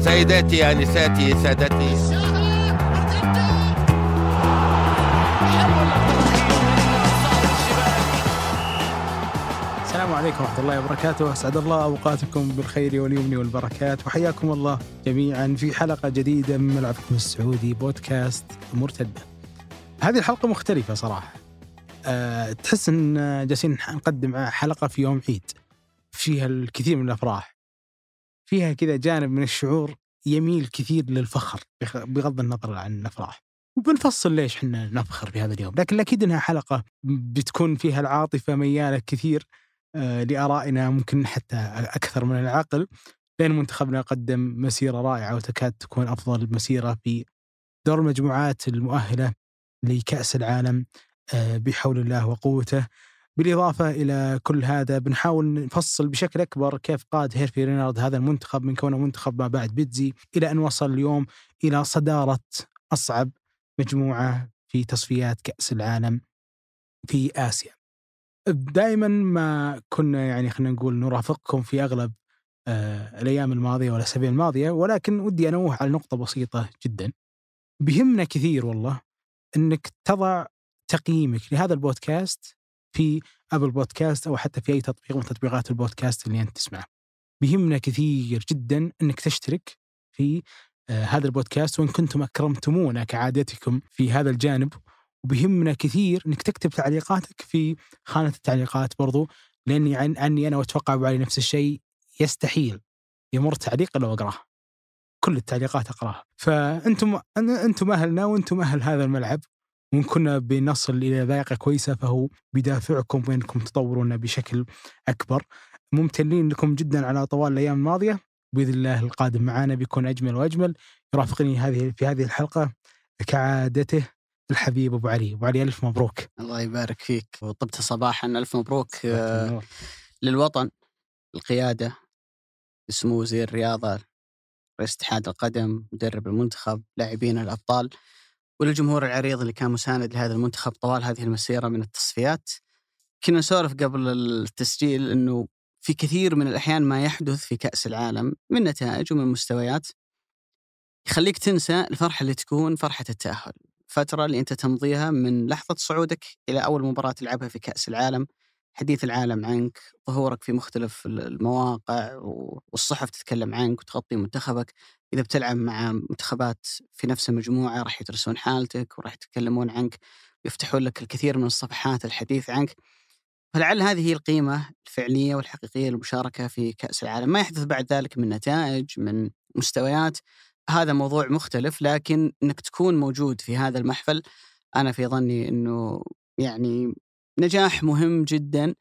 سيداتي انساتي سادتي السلام عليكم ورحمة الله وبركاته، أسعد الله أوقاتكم بالخير واليمن والبركات، وحياكم الله جميعا في حلقة جديدة من ملعبكم السعودي بودكاست مرتدة. هذه الحلقة مختلفة صراحة. أه تحس إن جالسين نقدم حلقة في يوم عيد. فيها الكثير من الأفراح. فيها كذا جانب من الشعور يميل كثير للفخر بغض النظر عن الأفراح. وبنفصل ليش إحنا نفخر في هذا اليوم، لكن أكيد إنها حلقة بتكون فيها العاطفة ميالة كثير آه، لآرائنا ممكن حتى أكثر من العقل. لأن منتخبنا قدم مسيرة رائعة وتكاد تكون أفضل مسيرة في دور المجموعات المؤهلة لكأس العالم آه، بحول الله وقوته. بالإضافة إلى كل هذا بنحاول نفصل بشكل أكبر كيف قاد هيرفي رينارد هذا المنتخب من كونه منتخب ما بعد بيتزي إلى أن وصل اليوم إلى صدارة أصعب مجموعة في تصفيات كأس العالم في آسيا دائما ما كنا يعني خلينا نقول نرافقكم في أغلب آه الأيام الماضية والاسابيع الماضية ولكن ودي أنوه على نقطة بسيطة جدا. بيهمنا كثير والله إنك تضع تقييمك لهذا البودكاست في ابل بودكاست أو حتى في أي تطبيق من تطبيقات البودكاست اللي أنت تسمعه. بيهمنا كثير جدا إنك تشترك في آه هذا البودكاست وإن كنتم أكرمتمونا كعادتكم في هذا الجانب وبيهمنا كثير إنك تكتب تعليقاتك في خانة التعليقات برضو لأني عن عني أنا وأتوقع أبو علي نفس الشيء يستحيل يمر تعليق إلا وأقرأه. كل التعليقات أقراها، فأنتم أنتم أهلنا وأنتم أهل هذا الملعب وان كنا بنصل إلى ذائقة كويسة فهو بدافعكم بانكم تطورونا بشكل أكبر. ممتنين لكم جدا على طوال الأيام الماضية. بإذن الله القادم معنا بيكون أجمل وأجمل. يرافقني هذه في هذه الحلقة كعادته الحبيب أبو علي، أبو علي ألف مبروك. الله يبارك فيك. وطبت صباحا. ألف مبروك آه للوطن. القيادة. سمو وزير الرياضة. رئيس اتحاد القدم، مدرب المنتخب، لاعبين الأبطال. وللجمهور العريض اللي كان مساند لهذا المنتخب طوال هذه المسيرة من التصفيات. كنا نسولف قبل التسجيل إنه في كثير من الأحيان ما يحدث في كأس العالم من نتائج ومن مستويات يخليك تنسى الفرحة اللي تكون فرحة التأهل. الفترة اللي أنت تمضيها من لحظة صعودك إلى أول مباراة تلعبها في كأس العالم حديث العالم عنك ظهورك في مختلف المواقع والصحف تتكلم عنك وتغطي منتخبك. إذا بتلعب مع منتخبات في نفس المجموعة راح يدرسون حالتك وراح يتكلمون عنك ويفتحون لك الكثير من الصفحات الحديث عنك. فلعل هذه هي القيمة الفعلية والحقيقية للمشاركة في كأس العالم. ما يحدث بعد ذلك من نتائج من مستويات. هذا موضوع مختلف لكن إنك تكون موجود في هذا المحفل أنا في ظني إنه يعني نجاح مهم جدا.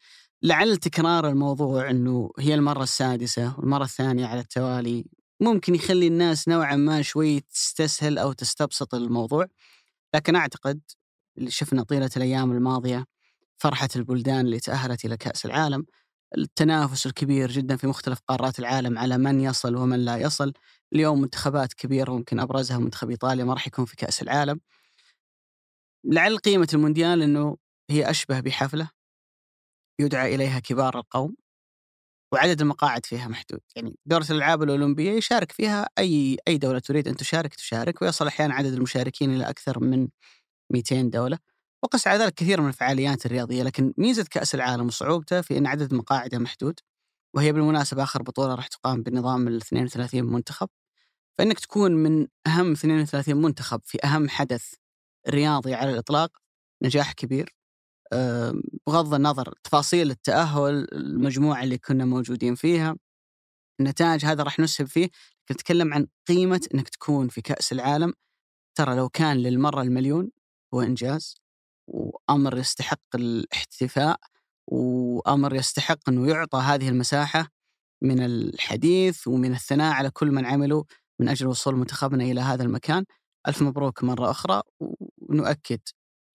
لعل تكرار الموضوع إنه هي المرة السادسة والمرة الثانية على التوالي ممكن يخلي الناس نوعا ما شوي تستسهل أو تستبسط الموضوع. لكن أعتقد اللي شفنا طيلة الأيام الماضية فرحة البلدان اللي تأهلت إلى كأس العالم التنافس الكبير جدا في مختلف قارات العالم على من يصل ومن لا يصل. اليوم منتخبات كبيرة ممكن أبرزها منتخب إيطاليا ما راح يكون في كأس العالم. لعل قيمة المونديال أنه هي أشبه بحفلة يدعى إليها كبار القوم وعدد المقاعد فيها محدود. يعني دورة الألعاب الأولمبية يشارك فيها أي أي دولة تريد أن تشارك تشارك ويصل أحيانا عدد المشاركين إلى أكثر من 200 دولة وقس على ذلك كثير من الفعاليات الرياضية. لكن ميزة كأس العالم وصعوبته في أن عدد مقاعده محدود وهي بالمناسبة آخر بطولة راح تقام بنظام ال 32 منتخب. فإنك تكون من أهم 32 منتخب في أهم حدث رياضي على الإطلاق نجاح كبير. بغض النظر تفاصيل التأهل المجموعة اللي كنا موجودين فيها النتائج هذا راح نسهب فيه نتكلم عن قيمة أنك تكون في كأس العالم ترى لو كان للمرة المليون هو إنجاز وأمر يستحق الاحتفاء وأمر يستحق إنه يعطى هذه المساحة من الحديث ومن الثناء على كل من عملوا من أجل وصول منتخبنا إلى هذا المكان. ألف مبروك مرة أخرى ونؤكد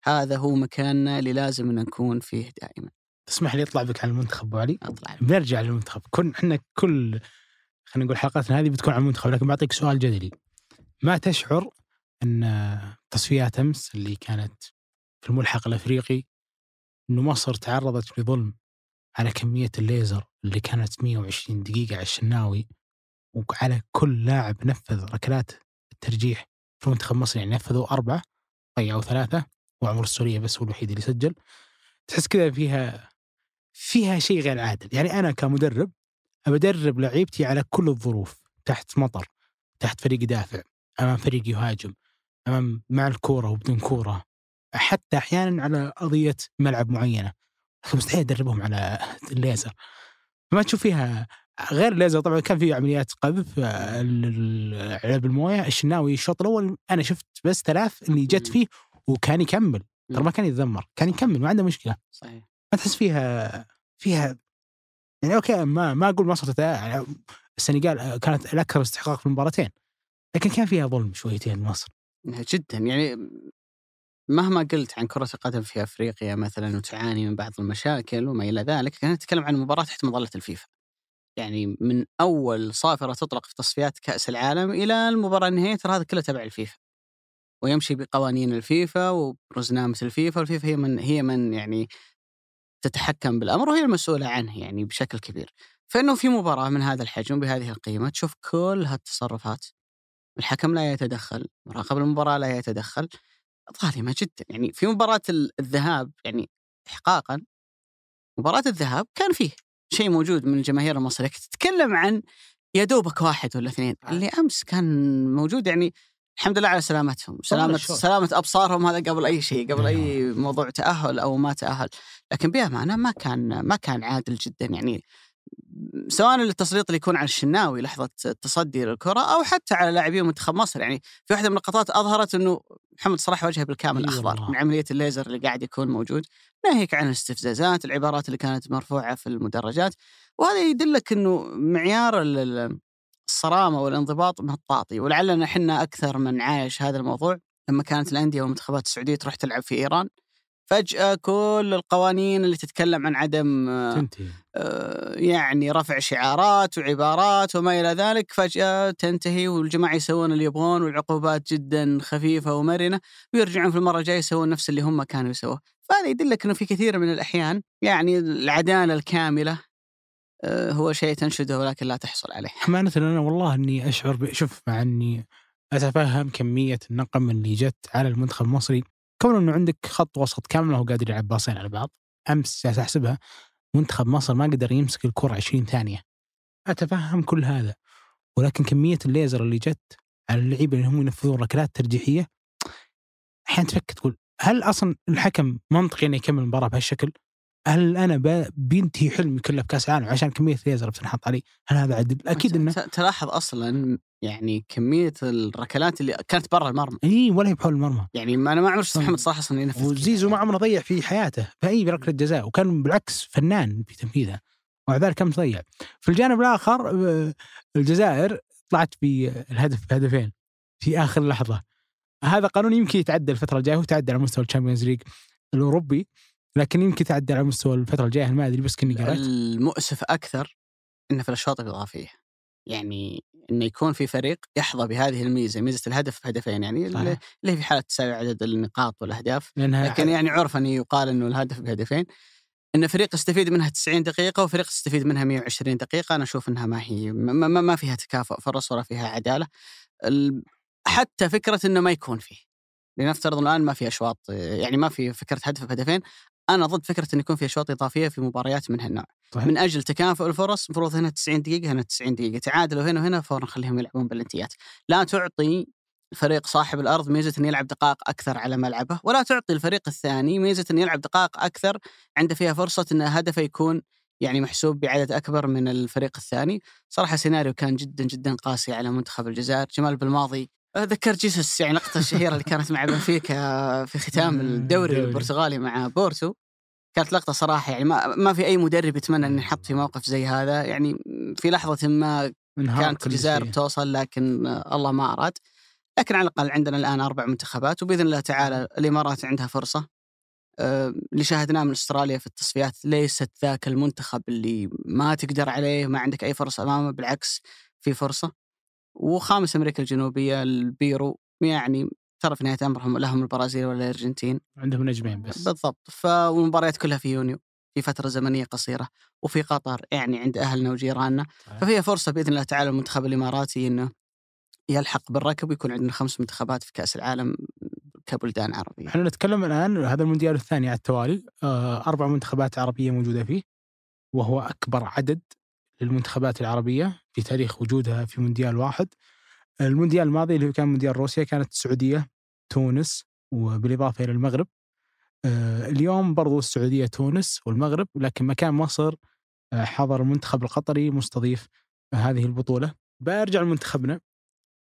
هذا هو مكاننا اللي لازم نكون فيه دائما. تسمح لي أطلع بك على المنتخب أبو علي؟ أطلع بنرجع للمنتخب، كن إحنا كل خلينا نقول حلقاتنا هذه بتكون عن المنتخب لكن بعطيك سؤال جدلي. ما تشعر إن تصفيات أمس اللي كانت في الملحق الأفريقي إنه مصر تعرضت لظلم على كمية الليزر اللي كانت 120 دقيقة على الشناوي وعلى كل لاعب نفذ ركلات الترجيح في منتخب مصر يعني نفذوا أربعة ضيعوا ثلاثة وعمر السورية بس هو الوحيد اللي سجل تحس كذا فيها فيها شيء غير عادل. يعني أنا كمدرب أدرب لعيبتي على كل الظروف تحت مطر تحت فريق يدافع أمام فريق يهاجم أمام مع الكورة وبدون كورة حتى أحيانا على أرضية ملعب معينة. لكن مستحيل أدربهم على الليزر. ما تشوف فيها غير الليزر. طبعا كان في عمليات قذف آه، العلاج بالمويه الشناوي الشوط الأول أنا شفت بس ثلاث اللي جت فيه وكان يكمل ترى ما كان يتذمر كان يكمل ما عنده مشكلة صحيح ما تحس فيها فيها يعني أوكي ما ما أقول مصر. يعني السنغال كانت الأكثر استحقاق في المباراتين لكن كان فيها ظلم شويتين مصر جدا يعني مهما قلت عن كرة القدم في أفريقيا مثلا وتعاني من بعض المشاكل وما إلى ذلك كان نتكلم عن مباراة تحت مظلة الفيفا. يعني من أول صافرة تطلق في تصفيات كأس العالم إلى المباراة النهائية ترى هذا كله تبع الفيفا. ويمشي بقوانين الفيفا وبرزنامة الفيفا والفيفا هي من هي من يعني تتحكم بالأمر وهي المسؤولة عنه يعني بشكل كبير. فإنه في مباراة من هذا الحجم بهذه القيمة تشوف كل هالتصرفات. الحكم لا يتدخل، مراقب المباراة لا يتدخل، ظالمة جدا. يعني في مباراة الذهاب يعني إحقاقا مباراة الذهاب كان فيه شيء موجود من الجماهير المصرية تتكلم عن يا دوبك واحد ولا اثنين. اللي أمس كان موجود يعني الحمد لله على سلامتهم. سلامة سلامة أبصارهم هذا قبل أي شيء قبل أي نعم. موضوع تأهل أو ما تأهل. لكن بأمانة ما كان ما كان عادل جدا. يعني سواء التسليط اللي يكون على الشناوي لحظة التصدي للكرة أو حتى على لاعبين منتخب مصر. يعني في واحدة من اللقطات أظهرت إنه محمد صلاح وجهه بالكامل أخضر. من عملية الليزر اللي قاعد يكون موجود. ناهيك عن الاستفزازات العبارات اللي كانت مرفوعة في المدرجات. وهذا يدلك إنه معيار الصرامة والانضباط مطاطي ولعلنا إحنا أكثر من عايش هذا الموضوع. لما كانت الأندية والمنتخبات السعودية تروح تلعب في إيران فجأة كل القوانين اللي تتكلم عن عدم تنتهي. آه يعني رفع شعارات وعبارات وما إلى ذلك فجأة تنتهي والجماعة يسوون اللي يبغون والعقوبات جدا خفيفة ومرنة ويرجعون في المرة الجاية يسوون نفس اللي هم كانوا يسووه. فهذا يدلك أنه في كثير من الأحيان يعني العدالة الكاملة هو شيء تنشده ولكن لا تحصل عليه. أمانة أنا والله أني أشعر شوف مع أني أتفهم كمية النقم اللي جت على المنتخب المصري. كون إنه عندك خط وسط كامل هو قادر يلعب باصين على بعض أمس جالس أحسبها منتخب مصر ما قدر يمسك الكرة 20 ثانية. أتفهم كل هذا. ولكن كمية الليزر اللي جت على اللعيبة اللي هم ينفذون ركلات ترجيحية أحيانا تفكر تقول هل أصلا الحكم منطقي إنه يكمل المباراة بهالشكل؟ هل أنا بينتهي حلمي كله بكأس العالم عشان كمية ليزر بتنحط علي؟ هل هذا عدل؟ أكيد إنه. تلاحظ أصلا يعني كمية الركلات اللي كانت برا المرمى. إي ولا هي بحول المرمى. يعني ما أنا ما عمري شفت محمد صلاح أصلا ينفذ وزيزو ما عمره ضيع في حياته في أي ركلة جزاء وكان بالعكس فنان في تنفيذها ومع ذلك كم ضيع. في الجانب الآخر آه، الجزائر طلعت بالهدف بهدفين في آخر لحظة. هذا قانون يمكن يتعدل الفترة الجاية هو تعدل على مستوى ال Champions League الأوروبي. لكن يمكن تعدل على مستوى الفترة الجاية ما أدري بس كني قريت المؤسف أكثر إنه في الأشواط الإضافية. يعني إنه يكون في فريق يحظى بهذه الميزة ميزة الهدف بهدفين يعني اللي هي في حالة تساوي عدد النقاط والأهداف. لكن يعني عرفا يقال إنه الهدف بهدفين. ان فريق يستفيد منها 90 دقيقة وفريق يستفيد منها 120 دقيقة أنا أشوف إنها ما هي ما, ما, ما فيها تكافؤ فرص ولا فيها عدالة. حتى فكرة إنه ما يكون فيه. لنفترض الآن ما في أشواط يعني ما في فكرة هدف بهدفين. أنا ضد فكرة انه يكون في أشواط إضافية في مباريات من هالنوع. صحيح. من أجل تكافؤ الفرص المفروض هنا 90 دقيقة هنا 90 دقيقة. تعادلوا هنا وهنا فورا نخليهم يلعبون بالإنتيات. لا تعطي الفريق صاحب الأرض ميزة إنه يلعب دقائق أكثر على ملعبه ولا تعطي الفريق الثاني ميزة إنه يلعب دقائق أكثر عنده فيها فرصة إن هدفه يكون يعني محسوب بعدد أكبر من الفريق الثاني. صراحة سيناريو كان جدا جدا قاسي على منتخب الجزائر. جمال بالماضي ذكر جيسوس يعني لقطة الشهيرة اللي كانت مع بنفيكا في ختام الدوري البرتغالي مع بورتو. كانت لقطة صراحة يعني ما, ما في أي مدرب يتمنى أن يحط في موقف زي هذا. يعني في لحظة ما كانت الجزائر بتوصل لكن الله ما أراد. لكن على الأقل عندنا الآن أربع منتخبات وبإذن الله تعالى الإمارات عندها فرصة. أه اللي شاهدناه من أستراليا في التصفيات ليست ذاك المنتخب اللي ما تقدر عليه ما عندك أي فرصة أمامه بالعكس في فرصة. وخامس أمريكا الجنوبية البيرو. يعني ترى في نهاية أمرهم لهم البرازيل ولا الأرجنتين. عندهم نجمين بس. بالضبط. فالمباريات كلها في يونيو في فترة زمنية قصيرة وفي قطر يعني عند أهلنا وجيراننا. ففيها فرصة بإذن الله تعالى المنتخب الإماراتي إنه يلحق بالركب ويكون عندنا خمس منتخبات في كأس العالم كبلدان عربية. إحنا نتكلم الآن هذا المونديال الثاني على التوالي. آه، أربع منتخبات عربية موجودة فيه وهو أكبر عدد للمنتخبات العربية في تاريخ وجودها في مونديال واحد. المونديال الماضي اللي كان مونديال روسيا كانت السعودية تونس وبالإضافة إلى المغرب. آه، اليوم برضو السعودية تونس والمغرب لكن مكان مصر آه، حضر المنتخب القطري مستضيف هذه البطولة. برجع لمنتخبنا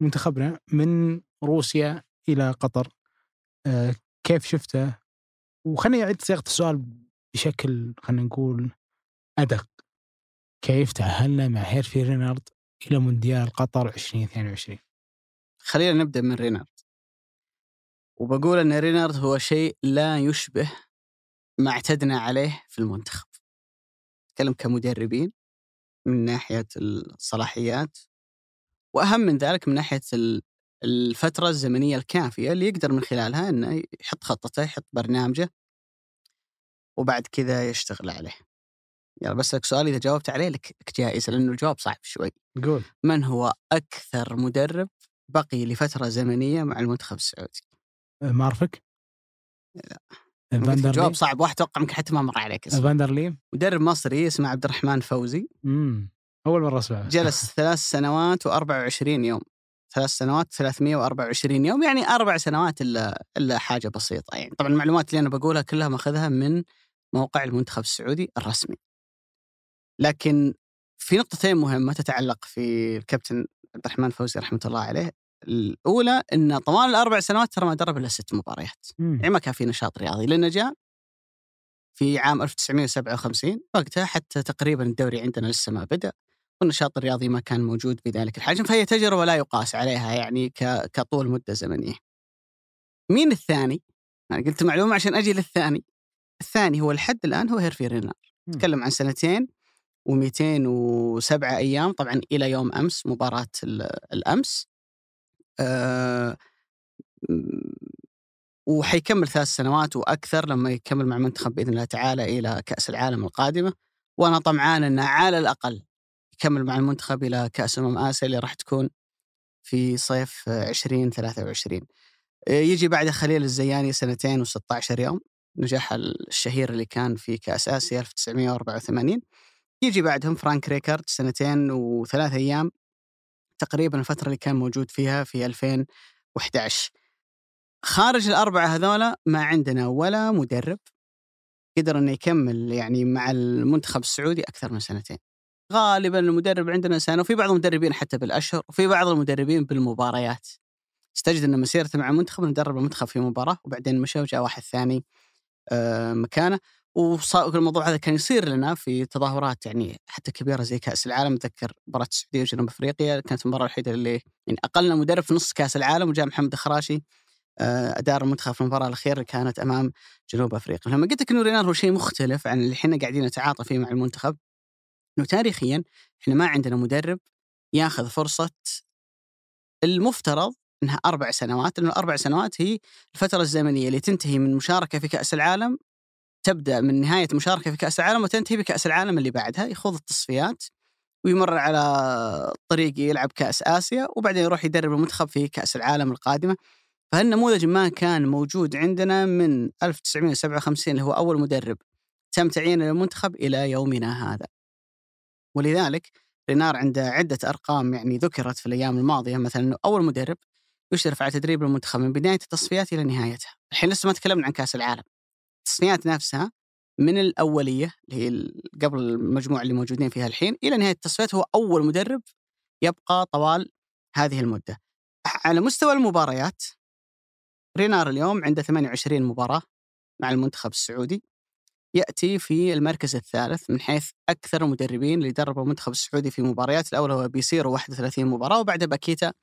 منتخبنا من روسيا إلى قطر آه، كيف شفته وخليني أعيد صياغة السؤال بشكل خلينا نقول أدق كيف تأهلنا مع هيرفي رينارد إلى مونديال قطر 2022 خلينا نبدأ من رينارد. وبقول إن رينارد هو شيء لا يشبه ما اعتدنا عليه في المنتخب. نتكلم كمدربين من ناحية الصلاحيات وأهم من ذلك من ناحية الفترة الزمنية الكافية اللي يقدر من خلالها إنه يحط خطته يحط برنامجه وبعد كذا يشتغل عليه. يلا بسألك سؤال إذا جاوبت عليه لك جائزة لأنه الجواب صعب شوي. قول. من هو أكثر مدرب بقي لفترة زمنية مع المنتخب السعودي؟ أه، مارفك؟ لا. جواب صعب واحد أتوقع يمكن حتى ما مر عليك اسمه. فاندرليم مدرب مصري اسمه عبد الرحمن فوزي. امم أول مرة اسمع جلس ثلاث سنوات و24 يوم. ثلاث سنوات 324 يوم يعني أربع سنوات إلا إلا حاجة بسيطة يعني. طبعا المعلومات اللي أنا بقولها كلها مأخذها من موقع المنتخب السعودي الرسمي. لكن في نقطتين مهمة تتعلق في الكابتن عبد الرحمن فوزي رحمة الله عليه. الأولى إن طوال الأربع سنوات ترى ما درب إلا ست مباريات. يعني ما كان في نشاط رياضي. لأنه جاء في عام 1957 وقتها حتى تقريبا الدوري عندنا لسه ما بدأ والنشاط الرياضي ما كان موجود بذلك الحجم. فهي تجربة لا يقاس عليها يعني كطول مدة زمنية. مين الثاني؟ أنا قلت معلومة عشان أجي للثاني. الثاني هو الحد الآن هو هيرفي رينار نتكلم عن سنتين و207 أيام طبعا إلى يوم أمس مباراة الأمس. أه وحيكمل ثلاث سنوات وأكثر لما يكمل مع المنتخب بإذن الله تعالى إلى كأس العالم القادمة. وأنا طمعان أنه على الأقل يكمل مع المنتخب إلى كأس أمم آسيا اللي راح تكون في صيف 2023 آه، يجي بعد خليل الزياني سنتين و16 يوم نجاح الشهير اللي كان في كأس آسيا 1984 يجي بعدهم فرانك ريكارد سنتين وثلاث أيام تقريبا الفترة اللي كان موجود فيها في 2011 خارج الأربعة هذولا ما عندنا ولا مدرب قدر إنه يكمل يعني مع المنتخب السعودي أكثر من سنتين. غالبا المدرب عندنا سنة وفي بعض المدربين حتى بالأشهر وفي بعض المدربين بالمباريات. استجد ان مسيرته مع المنتخب ندرب المنتخب في مباراة وبعدين مشى وجاء واحد ثاني آه، مكانه. وصار الموضوع هذا كان يصير لنا في تظاهرات يعني حتى كبيرة زي كأس العالم. أتذكر مباراة السعودية وجنوب أفريقيا كانت المباراة الوحيدة اللي يعني أقلنا مدرب في نص كأس العالم وجاء محمد الخراشي آه، ادار المنتخب في المباراة الأخيرة اللي كانت أمام جنوب أفريقيا. لما قلت لك إنه رينار هو شيء مختلف عن اللي إحنا قاعدين نتعاطى فيه مع المنتخب إنه تاريخيا إحنا ما عندنا مدرب ياخذ فرصة المفترض إنها أربع سنوات لأنه أربع سنوات هي الفترة الزمنية اللي تنتهي من مشاركة في كأس العالم تبدأ من نهاية مشاركة في كأس العالم وتنتهي بكأس العالم اللي بعدها يخوض التصفيات ويمر على طريق يلعب كأس آسيا وبعدين يروح يدرب المنتخب في كأس العالم القادمة. فهالنموذج ما كان موجود عندنا من 1957 اللي هو أول مدرب تم تعيينه للمنتخب إلى يومنا هذا. ولذلك رينار عنده عدة أرقام يعني ذكرت في الأيام الماضية مثلا أنه أول مدرب يشرف على تدريب المنتخب من بداية التصفيات إلى نهايتها. الحين لسه ما تكلمنا عن كأس العالم. التصفيات نفسها من الأولية اللي هي قبل المجموعة اللي موجودين فيها الحين إلى نهاية التصفيات هو أول مدرب يبقى طوال هذه المدة. على مستوى المباريات رينار اليوم عنده 28 مباراة مع المنتخب السعودي يأتي في المركز الثالث من حيث أكثر المدربين اللي دربوا المنتخب السعودي في مباريات الأول هو بيصيروا 31 مباراة وبعدها باكيتا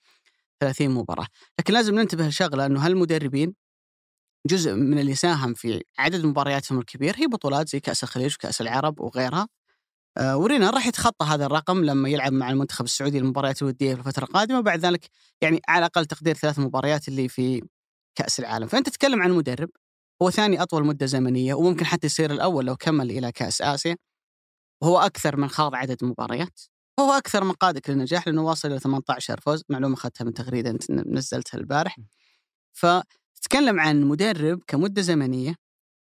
30 مباراة، لكن لازم ننتبه لشغلة إنه هالمدربين جزء من اللي ساهم في عدد مبارياتهم الكبير هي بطولات زي كأس الخليج وكأس العرب وغيرها. آه ورينا راح يتخطى هذا الرقم لما يلعب مع المنتخب السعودي المباريات الودية في الفترة القادمة وبعد ذلك يعني على أقل تقدير ثلاث مباريات اللي في كأس العالم، فأنت تتكلم عن مدرب هو ثاني أطول مدة زمنية وممكن حتى يصير الأول لو كمل إلى كأس آسيا. وهو أكثر من خاض عدد مباريات. هو أكثر من قادك للنجاح لأنه واصل إلى 18 فوز معلومة أخذتها من تغريدة انت نزلتها البارح. فتتكلم عن مدرب كمدة زمنية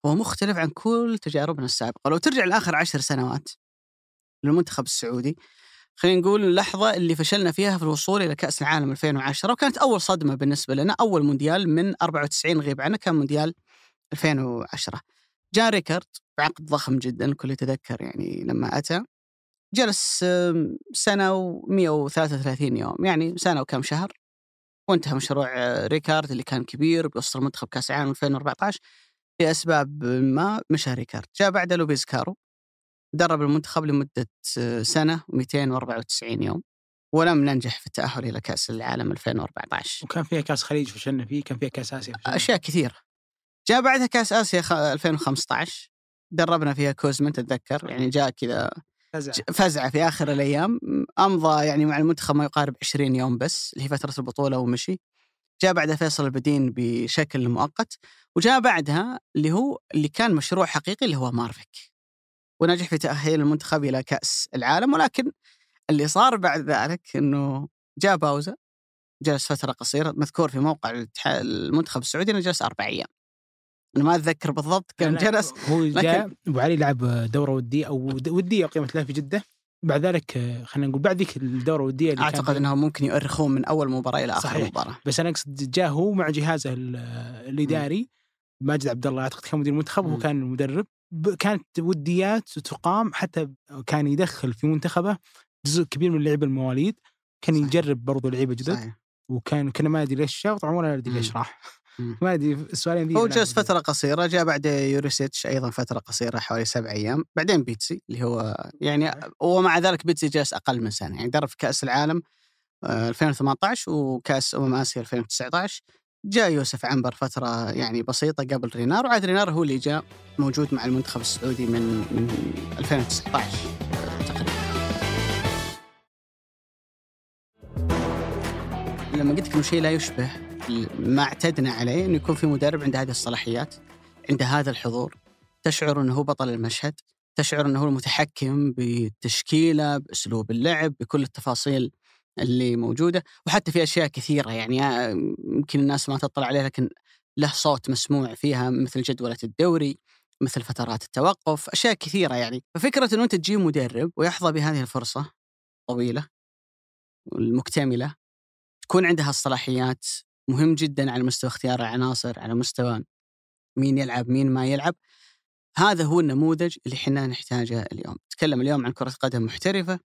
هو مختلف عن كل تجاربنا السابقة. لو ترجع لآخر عشر سنوات للمنتخب السعودي خلينا نقول اللحظة اللي فشلنا فيها في الوصول إلى كأس العالم 2010 وكانت أول صدمة بالنسبة لنا أول مونديال من 94 غيب عنه كان مونديال 2010 جاء ريكارد بعقد ضخم جدا الكل يتذكر يعني لما أتى. جلس سنة و133 يوم يعني سنة وكم شهر. وانتهى مشروع ريكارد اللي كان كبير بيوصل المنتخب كأس العالم 2014 لأسباب ما مشى ريكارد. جاء بعده لوبيز كارو درب المنتخب لمدة سنة و294 يوم ولم ننجح في التأهل إلى كأس العالم 2014 وكان فيها كأس خليج فشلنا فيه كان فيها كأس آسيا فشلنا. أشياء كثيرة. جاء بعدها كأس آسيا 2015 دربنا فيها كوزمن تتذكر؟ يعني جاء كذا فزعة. فزعة في آخر الأيام. أمضى يعني مع المنتخب ما يقارب 20 يوم بس اللي هي فترة البطولة ومشي. جاء بعدها فيصل البدين بشكل مؤقت وجاء بعدها اللي هو اللي كان مشروع حقيقي اللي هو مارفيك. ونجح في تأهيل المنتخب إلى كأس العالم ولكن اللي صار بعد ذلك أنه جاء باوزة جلس فترة قصيرة مذكور في موقع المنتخب السعودي أنه جلس أربع أيام. أنا ما أتذكر بالضبط كم جلس هو جاء أبو علي لعب دورة ودية أو ودية أقيمت له في جدة. بعد ذلك خلينا نقول بعد ذيك الدورة الودية اللي أعتقد إنهم ممكن يؤرخون من أول مباراة إلى آخر صحيح. مباراة. بس أنا أقصد جاء هو مع جهازه الإداري ماجد عبد الله أعتقد كان مدير المنتخب وهو كان المدرب. كانت وديات تقام حتى كان يدخل في منتخبه جزء كبير من اللعيبه المواليد. كان صحيح. يجرب برضو لعيبة جدد. صحيح. وكان كنا ما أدري ليش شاف طبعا ولا أدري ليش راح. ما أدري السؤالين ذي هو جلس فترة قصيرة جاء باوزا يوريسيتش أيضا فترة قصيرة حوالي سبع أيام. بعدين بيتسي اللي هو يعني ومع ذلك بيتسي جلس أقل من سنة. يعني درب في كأس العالم 2018 آه، وكأس أمم آسيا 2019 جاء يوسف عنبر فترة يعني بسيطة قبل رينار وعاد رينار هو اللي جاء موجود مع المنتخب السعودي من من 2019 لما قلت لك انه شيء لا يشبه ما اعتدنا عليه انه يكون في مدرب عنده هذه الصلاحيات عنده هذا الحضور تشعر إنه هو بطل المشهد تشعر إنه هو المتحكم بالتشكيله بأسلوب اللعب بكل التفاصيل اللي موجودة وحتى في أشياء كثيرة يعني آه، يمكن الناس ما تطلع عليها لكن له صوت مسموع فيها مثل جدولة الدوري مثل فترات التوقف أشياء كثيرة يعني. ففكرة إنه أنت تجيب مدرب ويحظى بهذه الفرصة طويلة المكتملة تكون عندها الصلاحيات مهم جدا على مستوى اختيار العناصر على مستوى مين يلعب مين ما يلعب. هذا هو النموذج اللي إحنا نحتاجه اليوم. نتكلم اليوم عن كرة قدم محترفة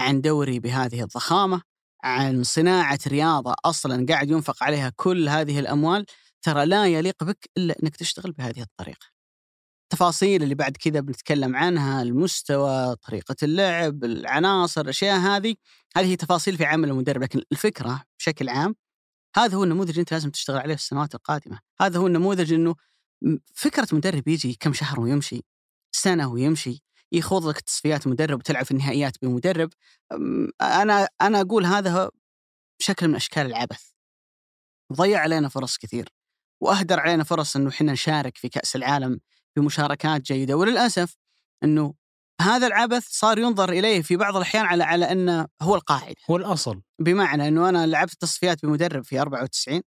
عن دوري بهذه الضخامة عن صناعة رياضة أصلا قاعد ينفق عليها كل هذه الأموال. ترى لا يليق بك إلا أنك تشتغل بهذه الطريقة. التفاصيل اللي بعد كذا بنتكلم عنها المستوى طريقة اللعب العناصر الأشياء هذه هذه تفاصيل في عمل المدرب. لكن الفكرة بشكل عام هذا هو النموذج اللي أنت لازم تشتغل عليه في السنوات القادمة. هذا هو النموذج إنه فكرة مدرب يجي كم شهر ويمشي سنة ويمشي يخوض لك تصفيات مدرب وتلعب في النهائيات بمدرب أنا أنا أقول هذا شكل من أشكال العبث. ضيع علينا فرص كثير وأهدر علينا فرص إنه إحنا نشارك في كأس العالم بمشاركات جيدة وللأسف إنه هذا العبث صار ينظر إليه في بعض الأحيان على على أنه هو القاعده هو الأصل. بمعنى إنه أنا لعبت تصفيات بمدرب في 94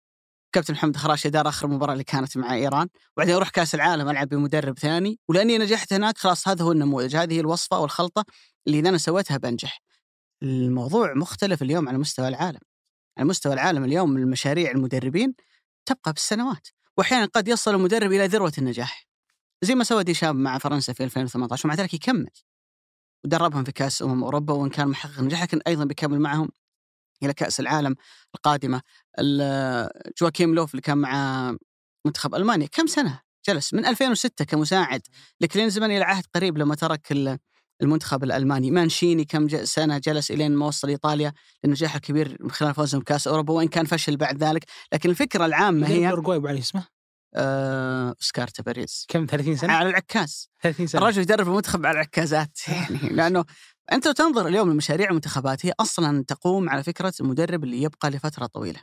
كابتن محمد خراشي دار آخر مباراة اللي كانت مع إيران وبعدين أروح كأس العالم ألعب بمدرب ثاني ولأني نجحت هناك خلاص هذا هو النموذج هذه هي الوصفة والخلطة اللي اذا أنا سويتها بنجح الموضوع مختلف اليوم على مستوى العالم. على مستوى العالم اليوم المشاريع المدربين تبقى بالسنوات وأحيانا قد يصل المدرب إلى ذروة النجاح. زي ما سوى ديشام مع فرنسا في 2018 ومع ذلك يكمل. ودربهم في كأس أمم أوروبا وإن كان محقق نجاح لكن أيضا بيكمل معهم إلى كأس العالم القادمة. جواكيم لوف اللي كان مع منتخب ألمانيا كم سنة؟ جلس من 2006 كمساعد لكلينزمان إلى عهد قريب لما ترك المنتخب الألماني. مانشيني كم سنة جلس إلين ما وصل إيطاليا للنجاح الكبير من خلال فوزهم بكأس أوروبا وإن كان فشل بعد ذلك. لكن الفكرة العامة هي اورجواي اللي اسمه؟ آه، أوسكار تباريز كم 30 سنة؟ على العكاز 30 سنة الرجل يدرب المنتخب على العكازات يعني لأنه أنت لو تنظر اليوم لمشاريع المنتخبات هي أصلا تقوم على فكرة المدرب اللي يبقى لفترة طويلة.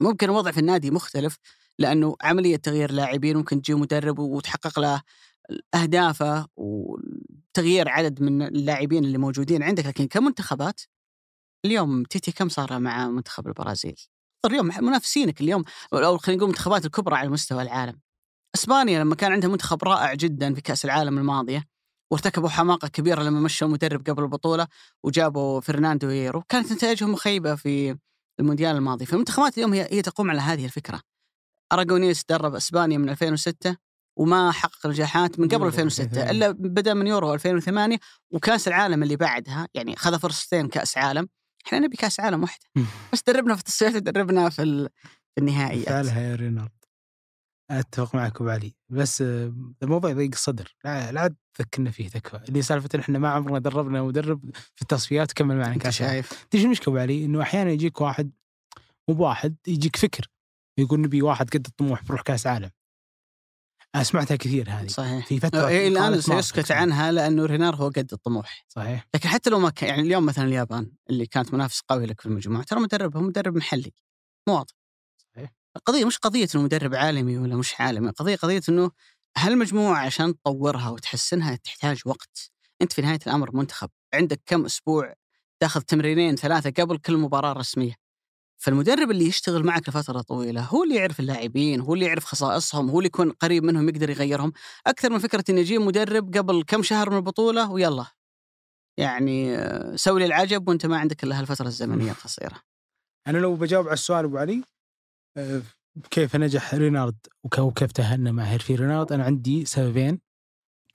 ممكن الوضع في النادي مختلف لأنه عملية تغيير لاعبين ممكن تجي مدرب وتحقق له اهدافه وتغيير عدد من اللاعبين اللي موجودين عندك لكن كمنتخبات اليوم تيتي كم صار مع منتخب البرازيل؟ اليوم منافسينك اليوم أو خلينا نقول المنتخبات الكبرى على مستوى العالم. إسبانيا لما كان عندها منتخب رائع جدا في كأس العالم الماضية وارتكبوا حماقة كبيرة لما مشوا المدرب قبل البطولة وجابوا فرناندو هيرو كانت نتائجهم مخيبة في المونديال الماضي. فالمنتخبات اليوم هي هي تقوم على هذه الفكرة. أراغونيس درب إسبانيا من 2006 وما حقق نجاحات من قبل 2006 إلا بدأ من يورو 2008 وكأس العالم اللي بعدها يعني خذ فرصتين كأس عالم. إحنا نبي كاس عالم واحدة بس دربنا في التصفيات ودربنا في النهائيات. فعلها يا رينارد. أتفق معك أبو علي. بس الموضوع يضيق الصدر لا لا تذكرنا فيه تكفى. اللي سالفه إن إحنا ما عمرنا دربنا مدرب في التصفيات كمل معنا كاس شايف. تيجي المشكلة أبو علي؟ إنه أحيانا يجيك واحد مو بواحد يجيك فكر. يقول نبي واحد قد الطموح بروح كاس عالم. أنا سمعتها كثير هذه. صحيح. في فترة إيه الآن سيسكت عنها لأنه رينار هو قد الطموح. صحيح. لكن حتى لو ما كان يعني اليوم مثلا اليابان اللي كانت منافس قوي لك في المجموعة ترى مدربهم مدرب محلي مواطن صحيح. القضية مش قضية إنه مدرب عالمي ولا مش عالمي القضية قضية إنه هالمجموعة عشان تطورها وتحسنها تحتاج وقت. أنت في نهاية الأمر منتخب عندك كم أسبوع تاخذ تمرينين ثلاثة قبل كل مباراة رسمية. فالمدرب اللي يشتغل معك لفترة طويلة هو اللي يعرف اللاعبين هو اللي يعرف خصائصهم هو اللي يكون قريب منهم يقدر يغيرهم. أكثر من فكرة اني أجيب مدرب قبل كم شهر من البطولة ويلا. يعني آه، سوي لي العجب وأنت ما عندك إلا هالفترة الزمنية القصيرة. أنا لو بجاوب على السؤال أبو علي آه، كيف نجح رينارد وكيف تأهلنا مع هيرفي رينارد؟ أنا عندي سببين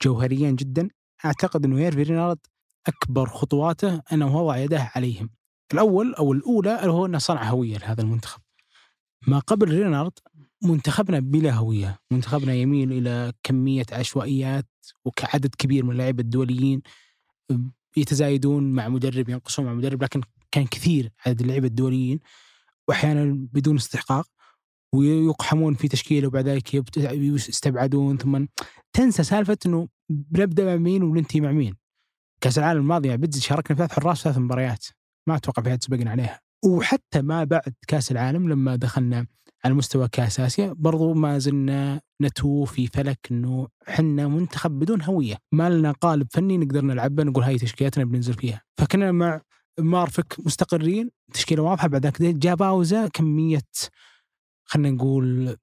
جوهريين جدا. أعتقد إنه هيرفي رينارد أكبر خطواته أنه وضع يده عليهم. الأول أو الأولى هو إنه صنع هوية لهذا المنتخب. ما قبل رينارد منتخبنا بلا هوية منتخبنا يميل إلى كمية عشوائيات وكعدد كبير من اللعيبه الدوليين يتزايدون مع مدرب ينقصون مع مدرب لكن كان كثير عدد اللعيبه الدوليين. وأحيانا بدون استحقاق ويقحمون في تشكيلة وبعد ذلك يستبعدون ثم تنسى سالفة إنه بنبدا مع مين وننتهي مع مين. كأس العالم الماضي بدز شاركنا ثلاث حراس ثلاث مباريات. ما أتوقع في حد سبقنا عليها. وحتى ما بعد كأس العالم لما دخلنا على مستوى كأس آسيا برضو ما زلنا نتوه في فلك إنه حنا منتخب بدون هوية، ما لنا قالب فني نقدر نلعبه نقول هاي تشكيلتنا بننزل فيها، فكنا مع مارفك مستقرين تشكيلة واضحة بعد ذاك جاء باوزا كمية خلينا نقول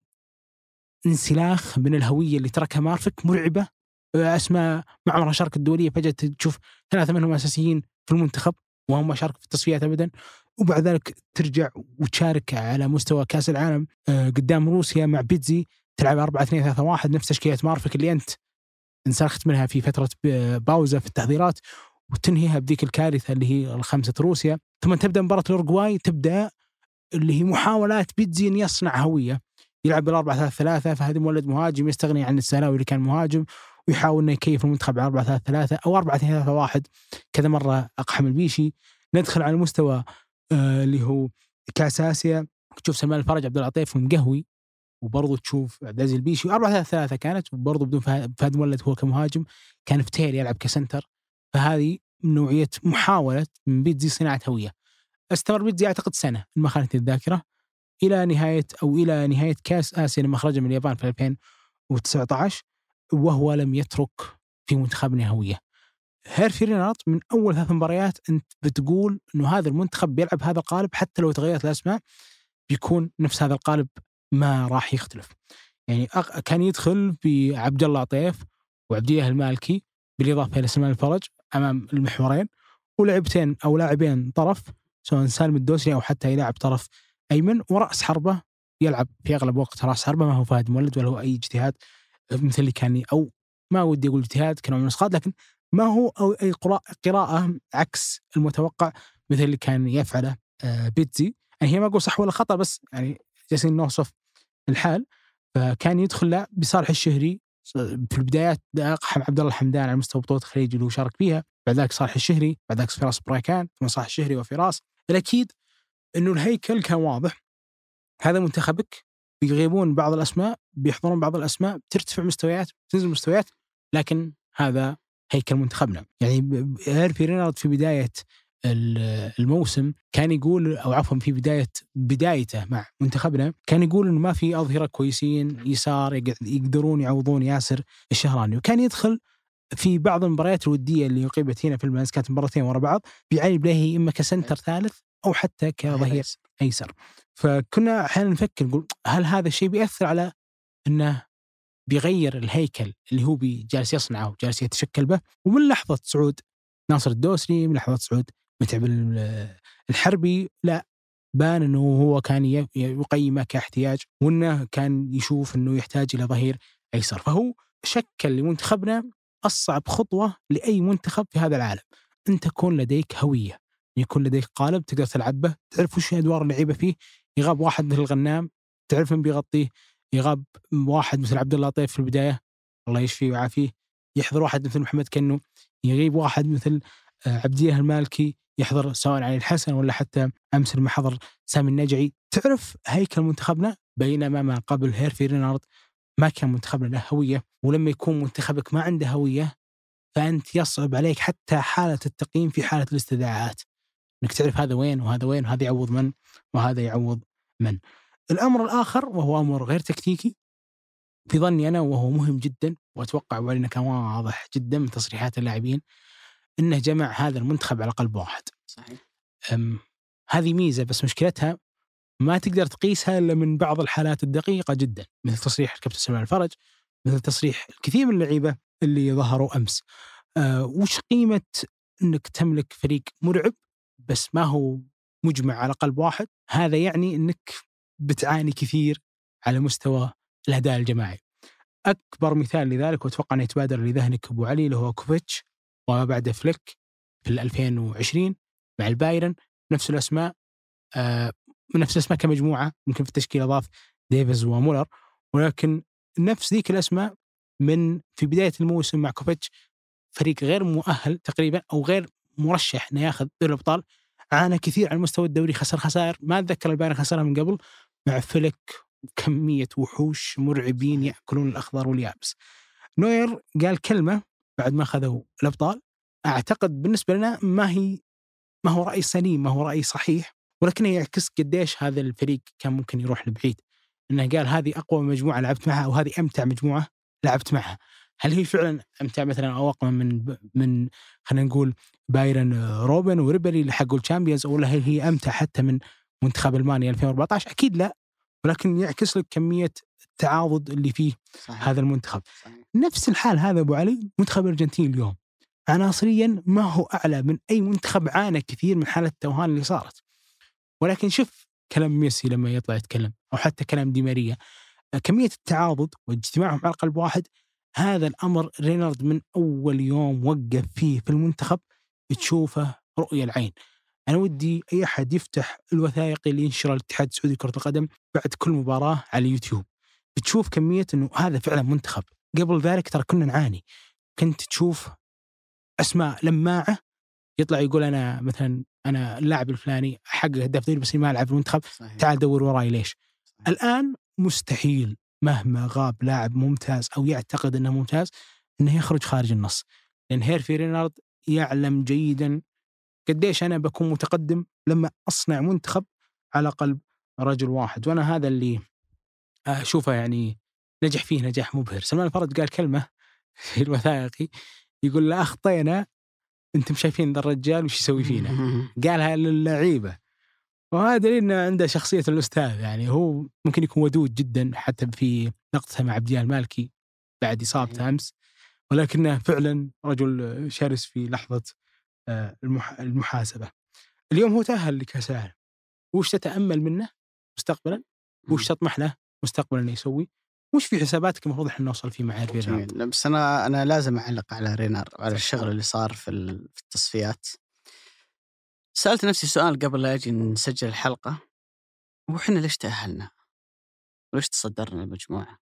انسلاخ من الهوية اللي تركها مارفك مرعبة. أسماء ما عمرها شاركت الدولية فجأة تشوف ثلاثة منهم أساسيين في المنتخب. وهم ما شاركوا في التصفيات ابدا. وبعد ذلك ترجع وتشارك على مستوى كأس العالم آه، قدام روسيا مع بيتزي تلعب 4 2 3 1 نفس تشكيلة مارفك اللي أنت انسلخت منها في فترة باوزا في التحضيرات وتنهيها بذيك الكارثة اللي هي الخمسه روسيا. ثم تبدأ مباراة الاورجواي تبدأ اللي هي محاولات بيتزي أن يصنع هوية. يلعب بالأربعة ثلاثة ثلاثة فهد المولد مهاجم يستغني عن السهلاوي اللي كان مهاجم. ويحاول إنه يكيف المنتخب على 4 3 3 أو 4 2 3 1 كذا مرة أقحم البيشي. ندخل على المستوى آه اللي هو كاس آسيا. تشوف سلمان الفرج عبد الله عطيف مقهوي. وبرضه تشوف عبد العزيز البيشي. 4 3 3 كانت. وبرضه بدون فهد المولد هو كمهاجم كان فتيل يلعب ك center. فهذه نوعية محاولة من بيتزي صناعة هوية. استمر بيتزي أعتقد سنة ما خانتني الذاكرة. إلى نهاية أو إلى نهاية كاس آسيا لما خرج من اليابان في 2019 وهو لم يترك في منتخبنا هويه. هيرفي رينارد من أول ثلاث مباريات أنت بتقول إنه هذا المنتخب بيلعب هذا القالب حتى لو تغيرت الأسماء بيكون نفس هذا القالب ما راح يختلف. يعني كان يدخل بعبد الله عطيف وعبد الله المالكي بالإضافة إلى سلمان الفرج أمام المحورين ولعبتين أو لاعبين طرف سواء سالم الدوسري أو حتى يلعب طرف أيمن ورأس حربة يلعب في أغلب وقت رأس حربة ما هو فهد مولد ولا هو أي اجتهاد مثل اللي كان أو ما ودي أقول اجتهاد كنوع من الاسقاط لكن ما هو أو أي قراءة عكس المتوقع مثل اللي كان يفعله آه، بيتزي. يعني هي ما أقول صح ولا خطأ بس يعني جالسين نوصف الحال. فكان يدخل لا بصالح الشهري في البدايات عبد الله الحمدان على مستوى بطولة الخليج اللي هو شارك فيها بعد ذلك صالح الشهري بعد ذلك فراس البريكان ثم صالح الشهري وفراس. الأكيد إنه الهيكل كان واضح. هذا منتخبك بيغيبون بعض الأسماء بيحضرون بعض الأسماء بترتفع مستويات بتنزل مستويات لكن هذا هيكل منتخبنا. يعني هيرفي رينارد في بداية الموسم كان يقول أو عفوا في بداية بدايته مع منتخبنا كان يقول إنه ما في أظهرة كويسين يسار يقدرون يعوضون ياسر الشهراني. وكان يدخل في بعض المباريات الودية اللي اقيمت هنا في المنز كانت مباراتين ورا بعض بيعاني بلاهي إما كسنتر ثالث أو حتى كظهير أيسر. فكنا أحيانا نفكر نقول هل هذا الشيء بيأثر على إنه بيغير الهيكل اللي هو جالس يصنعه وجالس يتشكل به؟ ومن لحظة صعود ناصر الدوسري من لحظة صعود متعب الحربي لا بان إنه هو كان يقيمه كاحتياج وإنه كان يشوف إنه يحتاج إلى ظهير أيسر. فهو شكل لمنتخبنا أصعب خطوة لأي منتخب في هذا العالم. أن تكون لديك هوية يكون لديك قالب تقدر تلعب به تعرف وش أدوار اللعيبة فيه يغاب واحد مثل الغنام تعرف من بيغطيه؟ يغاب واحد مثل عبد الله طيف في البداية الله يشفيه ويعافيه يحضر واحد مثل محمد كنو يغيب واحد مثل آه، عبديه المالكي يحضر سواء علي الحسن ولا حتى أمس لما حضر سامي النجعي. تعرف هيكل منتخبنا؟ بينما ما قبل هيرفي رينارد ما كان منتخبنا له هوية ولما يكون منتخبك ما عنده هوية فأنت يصعب عليك حتى حالة التقييم في حالة الاستدعاءات. إنك تعرف هذا وين وهذا وين وهذا يعوض من وهذا يعوض من الأمر الآخر وهو أمر غير تكتيكي في ظني أنا وهو مهم جدا وأتوقع وعلينا كان واضح جدا من تصريحات اللاعبين إنه جمع هذا المنتخب على قلب واحد. صحيح. هذه ميزة بس مشكلتها ما تقدر تقيسها إلا من بعض الحالات الدقيقة جدا مثل تصريح الكابتن سلمان الفرج مثل تصريح الكثير من اللعيبة اللي ظهروا أمس. أه وش قيمة إنك تملك فريق مرعب بس ما هو مجمع على قلب واحد هذا يعني إنك بتعاني كثير على مستوى الأداء الجماعي. أكبر مثال لذلك وأتوقع إنه يتبادر لذهنك أبو علي اللي هو كوفاتش وما بعد فليك في 2020 مع البايرن نفس الأسماء آه نفس الأسماء كمجموعة يمكن في التشكيله أضاف ديفيز ومولر ولكن نفس ذيك الأسماء من في بداية الموسم مع كوفاتش فريق غير مؤهل تقريبا أو غير مرشح إنه ياخذ دوري الأبطال عانى كثير على مستوى الدوري خسر خسائر ما أتذكر البايرن خسرها من قبل مع فليك كميه وحوش مرعبين يأكلون الأخضر واليابس. نوير قال كلمة بعد ما اخذوا الأبطال أعتقد بالنسبة لنا ما هي ما هو رأي سليم ما هو رأي صحيح ولكنه يعكس قديش هذا الفريق كان ممكن يروح لبعيد. إنه قال هذه أقوى مجموعة لعبت معها أو هذه أمتع مجموعة لعبت معها. هل هي فعلا أمتع مثلا أو اقوى من من خلينا نقول بايرن روبن وريبري اللي حقوا ال Champions ولا هل هي أمتع حتى من منتخب ألمانيا 2014 أكيد لا ولكن يعكس لك كمية التعاضد اللي فيه صحيح. هذا المنتخب. صحيح. نفس الحال هذا أبو علي منتخب الأرجنتين اليوم. عناصريا ما هو أعلى من أي منتخب عانى كثير من حالة التوهان اللي صارت. ولكن شوف كلام ميسي لما يطلع يتكلم أو حتى كلام دي ماريا. كمية التعاضد واجتماعهم على قلب واحد هذا الأمر رينارد من أول يوم وقف فيه في المنتخب تشوفه رؤية العين. أنا ودي أي أحد يفتح الوثائقي اللي ينشرها الاتحاد السعودي لكرة القدم بعد كل مباراة على اليوتيوب. بتشوف كمية إنه هذا فعلا منتخب. قبل ذلك ترى كنا نعاني. كنت تشوف أسماء لماعة يطلع يقول أنا مثلا أنا اللاعب الفلاني حقق هداف دوري بس ما ألعب المنتخب. تعال دور وراي ليش. الآن مستحيل. مهما غاب لاعب ممتاز أو يعتقد إنه ممتاز إنه يخرج خارج النص. لأن هيرفي رينارد يعلم جيدا قديش أنا بكون متقدم لما أصنع منتخب على قلب رجل واحد. وأنا هذا اللي أشوفه يعني نجح فيه نجاح مبهر. سلمان الفرج قال كلمة في الوثائقي يقول لا أخطينا أنتم شايفين ذا الرجال وش يسوي فينا؟ قالها للعيبة. وهذا دليل انه عنده شخصية الأستاذ يعني هو ممكن يكون ودود جدا حتى في لقطته مع عبد المالكي بعد إصابته أمس ولكنه فعلا رجل شرس في لحظة آه، المحاسبة. اليوم هو تأهل لكاس العالم. وش تتأمل منه مستقبلا؟ وش تطمح له مستقبلا إنه يسوي؟ وش في حساباتك المفروض إحنا نوصل فيه مع رينار؟ بس أنا أنا لازم أعلق على رينار على الشغل اللي صار في التصفيات. سألت نفسي سؤال قبل لا أجي نسجل الحلقة وإحنا ليش تأهلنا؟ وليش تصدرنا المجموعة؟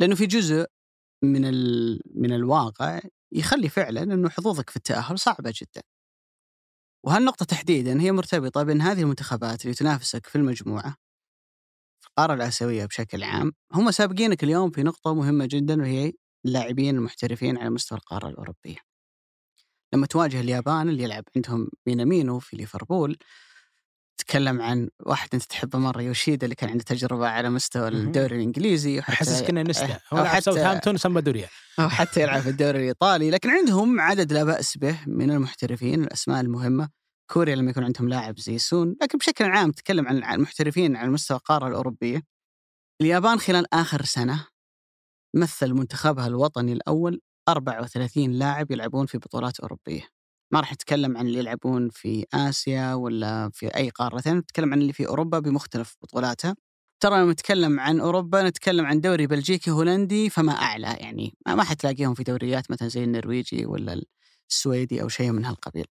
لأنه في جزء من ال... من الواقع يخلي فعلا إنه حظوظك في التأهل صعبة جدا. وهالنقطة تحديدا هي مرتبطة بأن هذه المنتخبات اللي تنافسك في المجموعة في القارة الآسيوية بشكل عام هم سابقينك اليوم في نقطة مهمة جدا وهي اللاعبين المحترفين على مستوى القارة الأوروبية. لما تواجه اليابان اللي يلعب عندهم مينامينو في ليفربول تكلم عن واحد أنت تحبه مرة يوشيدا اللي كان عنده تجربة على مستوى الدوري الإنجليزي احس كنا نستا هو حتى- ساوثهامبتون وسامبدوريا أو حتى يلعب في الدوري الإيطالي. لكن عندهم عدد لا بأس به من المحترفين الأسماء المهمة. كوريا لما يكون عندهم لاعب زي سون. لكن بشكل عام تكلم عن المحترفين على مستوى القارة الأوروبية. اليابان خلال آخر سنة مثل منتخبها الوطني الأول 34 لاعب يلعبون في بطولات أوروبية. ما راح نتكلم عن اللي يلعبون في آسيا ولا في أي قارة ثانية نتكلم عن اللي في أوروبا بمختلف بطولاتها. ترى لما نتكلم عن أوروبا نتكلم عن دوري بلجيكي هولندي فما أعلى يعني. ما حتلاقيهم في دوريات مثلا زي النرويجي ولا السويدي أو شيء من هالقبيل.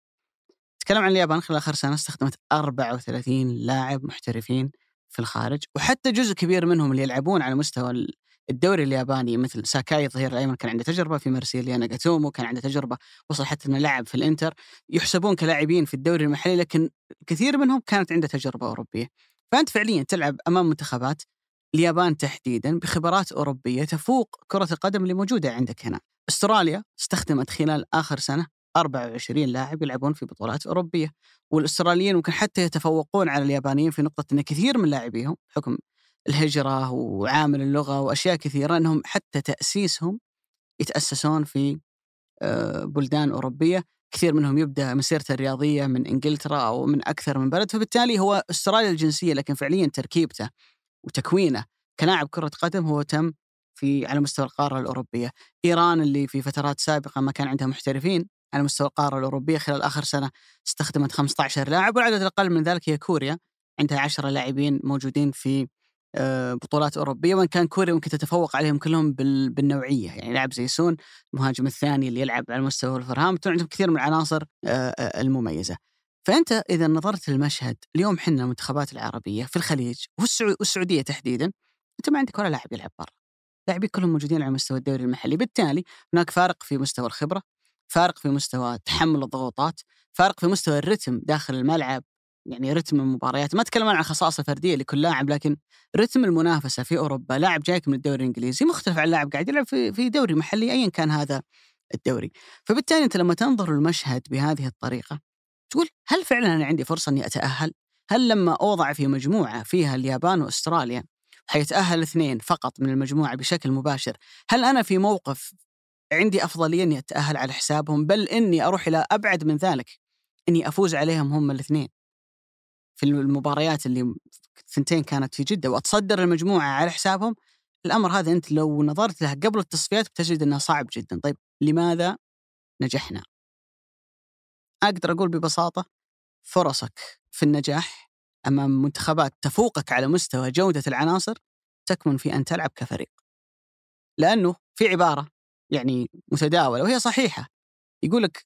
نتكلم عن اليابان خلال آخر سنة استخدمت 34 لاعب محترفين في الخارج وحتى جزء كبير منهم اللي يلعبون على مستوى الدوري الياباني مثل ساكاي الظهير الأيمن كان عنده تجربة في مرسيليا ناغاتومو كان عنده تجربة وصل حتى إنه لعب في الإنتر يحسبون كلاعبين في الدوري المحلي لكن كثير منهم كانت عنده تجربة أوروبية. فأنت فعليا تلعب أمام منتخبات اليابان تحديدا بخبرات أوروبية تفوق كرة القدم اللي موجودة عندك هنا. أستراليا استخدمت خلال آخر سنة 24 لاعب يلعبون في بطولات أوروبية والأستراليين ممكن حتى يتفوقون على اليابانيين في نقطة إن كثير من لاعبيهم بحكم الهجرة وعامل اللغة وأشياء كثيرة إنهم حتى تأسيسهم يتأسسون في آه، بلدان أوروبية. كثير منهم يبدأ مسيرته الرياضية من إنجلترا أو من أكثر من بلد فبالتالي هو استراليا الجنسية لكن فعليا تركيبته وتكوينه كلاعب كرة قدم هو تم في على مستوى القارة الأوروبية، إيران اللي في فترات سابقة ما كان عندها محترفين على مستوى القارة الأوروبية خلال آخر سنة استخدمت 15 لاعب والعدد الأقل من ذلك هي كوريا عندها 10 لاعبين موجودين في بطولات أوروبية وإن كان كوريا ممكن تتفوق عليهم كلهم بال- بالنوعية يعني لاعب زي سون المهاجم الثاني اللي يلعب على مستوى ولفرهامبتون عندهم كثير من العناصر آه، آه، المميزة. فأنت إذا نظرت للمشهد اليوم حنا المنتخبات العربية في الخليج والسعو- والسعودية تحديدا أنت ما عندك ولا لاعب يلعب برا. لاعبين كلهم موجودين على مستوى الدوري المحلي، بالتالي هناك فارق في مستوى الخبرة، فارق في مستوى تحمل الضغوطات، فارق في مستوى الرتم داخل الملعب، يعني رتم المباريات، ما أتكلم عن خصائص الفردية لكل لاعب لكن رتم المنافسة في أوروبا، لاعب جايك من الدوري الإنجليزي مختلف عن لاعب قاعد يلعب في في دوري محلي ايا كان هذا الدوري. فبالتالي أنت لما تنظر للمشهد بهذه الطريقة تقول هل فعلا أنا عندي فرصة إني أتأهل؟ هل لما أوضع في مجموعة فيها اليابان وأستراليا حيتأهل اثنين فقط من المجموعة بشكل مباشر، هل أنا في موقف عندي أفضلية إني أتأهل على حسابهم بل إني أروح إلى أبعد من ذلك إني أفوز عليهم هم الاثنين في المباريات اللي ثنتين كانت في جدة وأتصدر المجموعة على حسابهم الأمر هذا أنت لو نظرت له قبل التصفيات بتجد انه صعب جدا، طيب لماذا نجحنا؟ أقدر أقول ببساطة فرصك في النجاح أمام منتخبات تفوقك على مستوى جودة العناصر تكمن في أن تلعب كفريق. لأنه في عبارة يعني متداولة وهي صحيحة يقول لك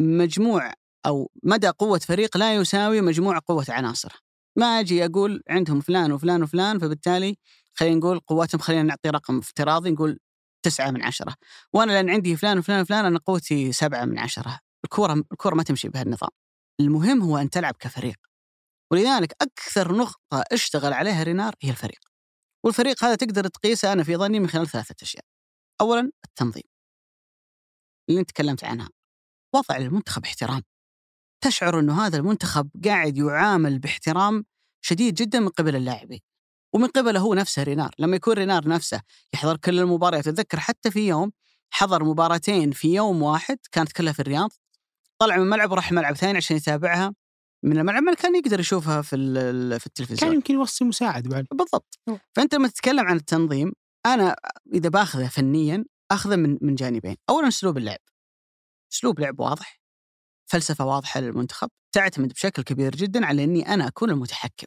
مجموع أو مدى قوة فريق لا يساوي مجموع قوة عناصره. ما أجي أقول عندهم فلان وفلان وفلان فبالتالي خلينا نقول قوتهم خلينا نعطي رقم افتراضي نقول تسعة من عشرة. وأنا لأن عندي فلان وفلان وفلان أنا قوتي سبعة من عشرة. الكورة الكورة ما تمشي بهالنظام. المهم هو أن تلعب كفريق. ولذلك أكثر نقطة اشتغل عليها رينار هي الفريق. والفريق هذا تقدر تقيسه أنا في ظني من خلال ثلاثة أشياء. أولا التنظيم. اللي أنت تكلمت عنها. وضع المنتخب احترام. تشعر أنه هذا المنتخب قاعد يعامل باحترام شديد جدا من قبل اللاعبين ومن قبله هو نفسه رينار. لما يكون رينار نفسه يحضر كل المباريات أتذكر حتى في يوم حضر مباراتين في يوم واحد كانت كلها في الرياض طلع من الملعب وراح ملعب ثاني عشان يتابعها من الملعب ما كان يقدر يشوفها في ال- في التلفزيون. كان يمكن يوصي مساعد بعد. بالضبط. فأنت لما تتكلم عن التنظيم أنا إذا باخذه فنيا أخذه من من جانبين. اولا أسلوب اللعب. أسلوب لعب واضح. فلسفة واضحة للمنتخب تعتمد بشكل كبير جدا على إني أنا أكون المتحكم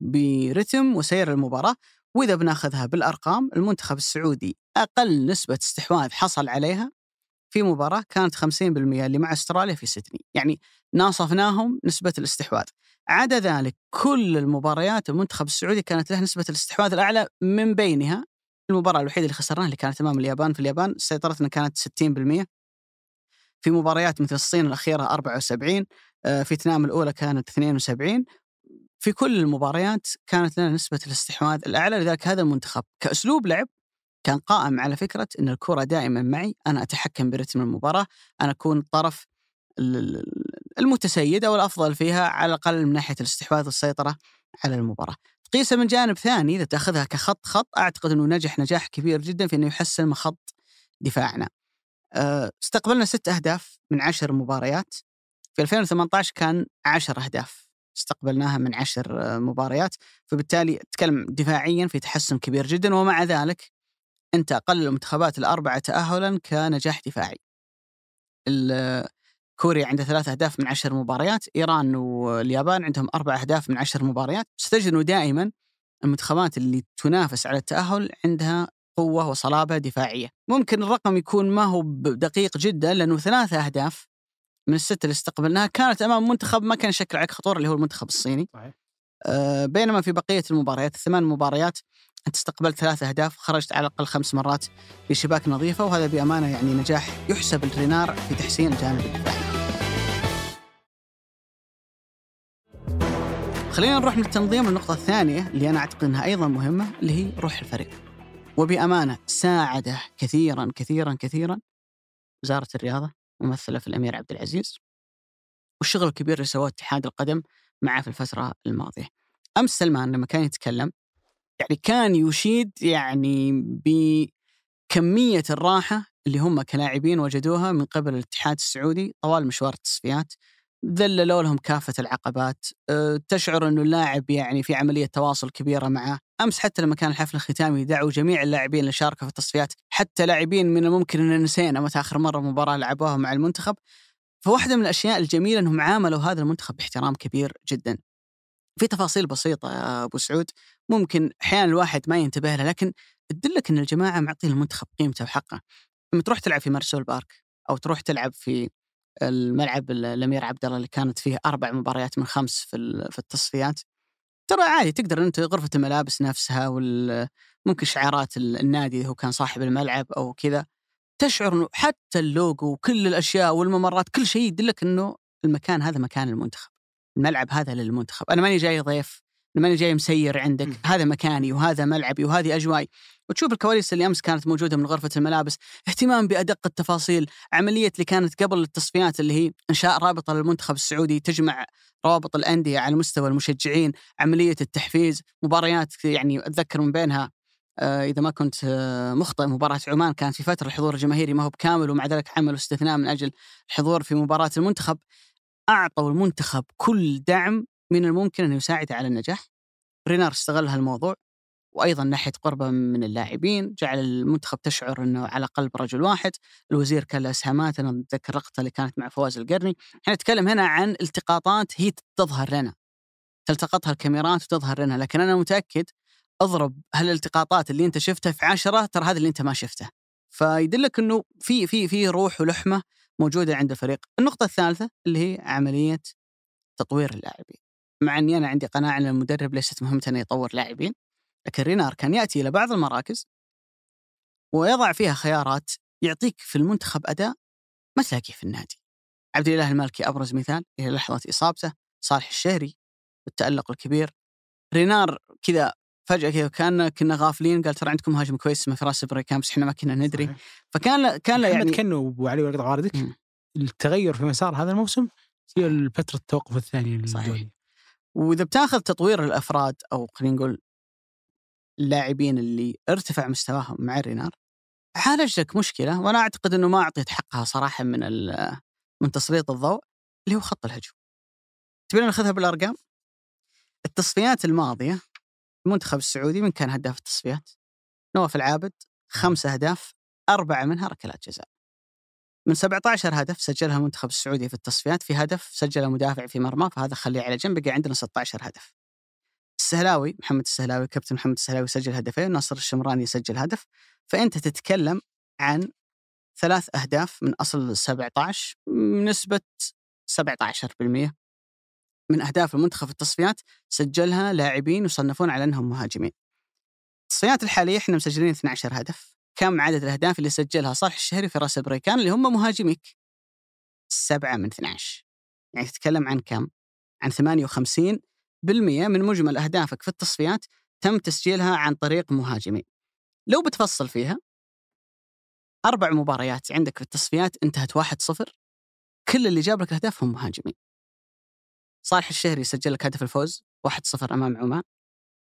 برتم وسير المباراة وإذا بناخذها بالأرقام المنتخب السعودي أقل نسبة استحواذ حصل عليها في مباراة كانت 50% اللي مع أستراليا في سيدني. يعني ناصفناهم نسبة الاستحواذ. عدا ذلك كل المباريات المنتخب السعودي كانت له نسبة الاستحواذ الأعلى من بينها. المباراة الوحيدة اللي خسرناها اللي كانت أمام اليابان في اليابان سيطرتنا كانت 60% في مباريات مثل الصين الأخيرة 74 آه، فيتنام الأولى كانت 72 في كل المباريات كانت لنا نسبة الاستحواذ الأعلى لذلك هذا المنتخب كأسلوب لعب كان قائم على فكرة إن الكرة دائما معي أنا أتحكم برتم المباراة أنا أكون الطرف المتسيد أو الافضل فيها على الأقل من ناحية الاستحواذ والسيطرة على المباراة. تقيسها من جانب ثاني إذا تأخذها كخط خط أعتقد إنه نجح نجاح كبير جدا في إنه يحسن من خط دفاعنا. آه، استقبلنا ست أهداف من عشر مباريات. في 2018 كان عشر أهداف استقبلناها من عشر آه، مباريات فبالتالي تكلم دفاعيا في تحسن كبير جدا ومع ذلك أنت أقل المنتخبات الأربعة تاهلا كنجاح دفاعي. كوريا عنده ثلاث أهداف من عشر مباريات إيران واليابان عندهم أربع أهداف من عشر مباريات ستجد دائما المنتخبات اللي تنافس على التأهل عندها قوة وصلابة دفاعية ممكن الرقم يكون ما هو دقيق جدا لأنه ثلاثة أهداف من الست اللي استقبلناها كانت أمام منتخب ما كان يشكل عليك خطورة اللي هو المنتخب الصيني صحيح. آه بينما في بقية المباريات الثمان مباريات أنت استقبلت ثلاثة أهداف خرجت على الأقل خمس مرات في شباك نظيفة وهذا بأمانة يعني نجاح يحسب الرينار في تحسين الجانب الدفاعي خلينا نروح من التنظيم للنقطة الثانية اللي أنا أعتقد أنها أيضا مهمة اللي هي روح الفريق. وبأمانة ساعده كثيرا كثيرا كثيرا وزارة الرياضة ممثلة في الأمير عبد العزيز والشغل الكبير اللي سواه اتحاد القدم معه في الفترة الماضية. أمس سلمان لما كان يتكلم يعني كان يشيد يعني بكمية الراحة اللي هم كلاعبين وجدوها من قبل الاتحاد السعودي طوال مشوار التصفيات ذللوا لهم كافة العقبات أه، تشعر أنه اللاعب يعني في عملية تواصل كبيرة معه أمس حتى لما كان الحفل الختامي دعوا جميع اللاعبين اللي شاركوا في التصفيات حتى لاعبين من الممكن أن نسينا متى آخر مرة مباراة لعبوها مع المنتخب. فواحدة من الأشياء الجميلة أنهم عاملوا هذا المنتخب باحترام كبير جدا. في تفاصيل بسيطة يا أبو سعود ممكن أحيانا الواحد ما ينتبه لها لكن تدلك أن الجماعة معطين المنتخب قيمته وحقه. لما تروح تلعب في مارسول بارك أو تروح تلعب في الملعب الأمير عبد الله اللي كانت فيه أربع مباريات من خمس في في التصفيات ترى عادي تقدر أنت غرفة الملابس نفسها وال ممكن شعارات النادي هو كان صاحب الملعب أو كذا تشعر إنه حتى اللوجو وكل الأشياء والممرات كل شيء يدلك إنه المكان هذا مكان المنتخب الملعب هذا للمنتخب. أنا ماني جاي ضيف ماني جاي مسير عندك م. هذا مكاني وهذا ملعبي وهذه اجوائي وتشوف الكواليس اللي أمس كانت موجودة من غرفة الملابس اهتمام بأدق التفاصيل عملية اللي كانت قبل التصفيات اللي هي أنشاء رابطة للمنتخب السعودي تجمع روابط الأندية على مستوى المشجعين عملية التحفيز مباريات يعني أتذكر من بينها آه، إذا ما كنت آه، مخطئ مباراة عمان كانت في فترة الحضور الجماهيري ما هو بكامل ومع ذلك عملوا استثناء من أجل الحضور في مباراة المنتخب أعطوا المنتخب كل دعم من الممكن أنه يساعده على النجاح رينار استغل هالموضوع وأيضا ناحية قربه من اللاعبين جعل المنتخب تشعر إنه على قلب رجل واحد، الوزير كان له إسهامات أنا أتذكر اللي كانت مع فواز القرني، إحنا نتكلم هنا عن التقاطات هي تظهر لنا. تلتقطها الكاميرات وتظهر لنا، لكن أنا متأكد أضرب هالالتقاطات اللي أنت شفتها في عشرة ترى هذا اللي أنت ما شفته. فيدلك إنه في في في روح ولحمة موجودة عند الفريق. النقطة الثالثة اللي هي عملية تطوير اللاعبين. مع إني أنا عندي قناعة إن المدرب ليست مهمته إنه يطور لاعبين لكن رينار كان يأتي إلى بعض المراكز ويضع فيها خيارات يعطيك في المنتخب أداء ما تلاقيه في النادي. عبد الإله المالكي أبرز مثال إلى لحظة إصابته، صالح الشهري والتالق الكبير. رينار كذا فجأة كذا كأن كنا غافلين قال ترى عندكم مهاجم كويس اسمه فراس بريكام بس إحنا ما كنا ندري صحيح. فكان كان يعني كانه ابو علي عارضك التغير في مسار هذا الموسم هي فتره التوقف الثاني صحيح. وإذا بتاخذ تطوير الأفراد أو خلينا نقول اللاعبين اللي ارتفع مستواهم مع الرينار عالج لك مشكلة وأنا أعتقد إنه ما أعطيت حقها صراحة من من تسليط الضوء اللي هو خط الهجوم. تبين ناخذها بالأرقام؟ التصفيات الماضية المنتخب السعودي من كان هداف التصفيات؟ نواف العابد خمس أهداف أربعة منها ركلات جزاء. من 17 هدف سجلها المنتخب السعودي في التصفيات في هدف سجله مدافع في مرمى فهذا خليه على جنب بقى عندنا 16 هدف. السهلاوي محمد السهلاوي كابتن محمد السهلاوي سجل هدفين ناصر الشمراني سجل هدف فأنت تتكلم عن ثلاث أهداف من أصل 17 بنسبه 17% من أهداف المنتخب في التصفيات سجلها لاعبين يصنفون على أنهم مهاجمين. التصفيات الحالية إحنا مسجلين 12 هدف، كم عدد الأهداف اللي سجلها صالح الشهري في رأس بريكان اللي هم مهاجميك؟ سبعة من 12 يعني تتكلم عن كم؟ عن 58 بالمئة من مجمل أهدافك في التصفيات تم تسجيلها عن طريق مهاجمين لو بتفصل فيها أربع مباريات عندك في التصفيات انتهت 1-0 كل اللي جاب لك الأهداف هم مهاجمين. صالح الشهري سجل لك هدف الفوز 1-0 أمام عمان.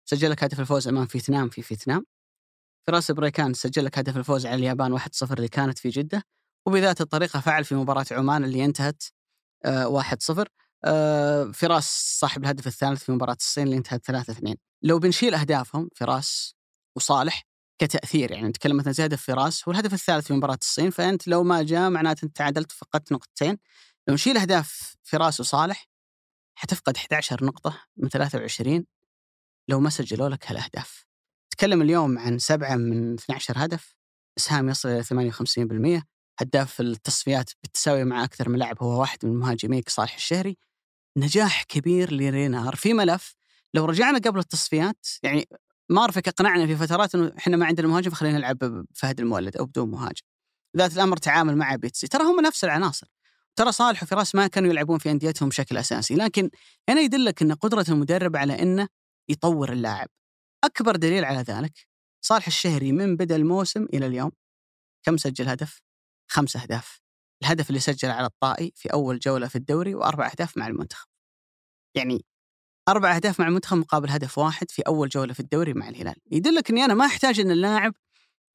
سجل لك هدف الفوز أمام فيتنام في فيتنام. فراس بريكان سجل لك هدف الفوز على اليابان 1-0 اللي كانت في جدة وبذات الطريقة فعل في مباراة عمان اللي انتهت 1-0 آه، فراس صاحب الهدف الثالث في مباراة الصين اللي انتهت 3 2 لو بنشيل أهدافهم فراس وصالح كتأثير يعني نتكلم مثلا زي هدف فراس هو الهدف الثالث في مباراة الصين فأنت لو ما جاء معناته أنت تعادلت فقدت نقطتين. لو نشيل أهداف فراس وصالح حتفقد 11 نقطة من 23 لو ما سجلوا لك هالأهداف. تكلم اليوم عن سبعة من 12 هدف إسهام يصل إلى 58% هداف التصفيات بالتساوي مع أكثر من لاعب هو واحد من مهاجميك صالح الشهري نجاح كبير لرينار في ملف لو رجعنا قبل التصفيات يعني مارفك اقنعنا في فترات إنه إحنا ما عندنا مهاجم فخلينا نلعب بفهد المولد أو بدون مهاجم. ذات الأمر تعامل مع بيتسي ترى هم نفس العناصر. ترى صالح وفراس ما كانوا يلعبون في أنديتهم بشكل أساسي لكن هنا يدلك إن قدرة المدرب على إنه يطور اللاعب. أكبر دليل على ذلك صالح الشهري من بدأ الموسم إلى اليوم كم سجل هدف؟ خمس أهداف. الهدف اللي سجل على الطائي في أول جولة في الدوري وأربع أهداف مع المنتخب. يعني أربع أهداف مع المنتخب مقابل هدف واحد في أول جولة في الدوري مع الهلال، يدلك إني أنا ما أحتاج إن اللاعب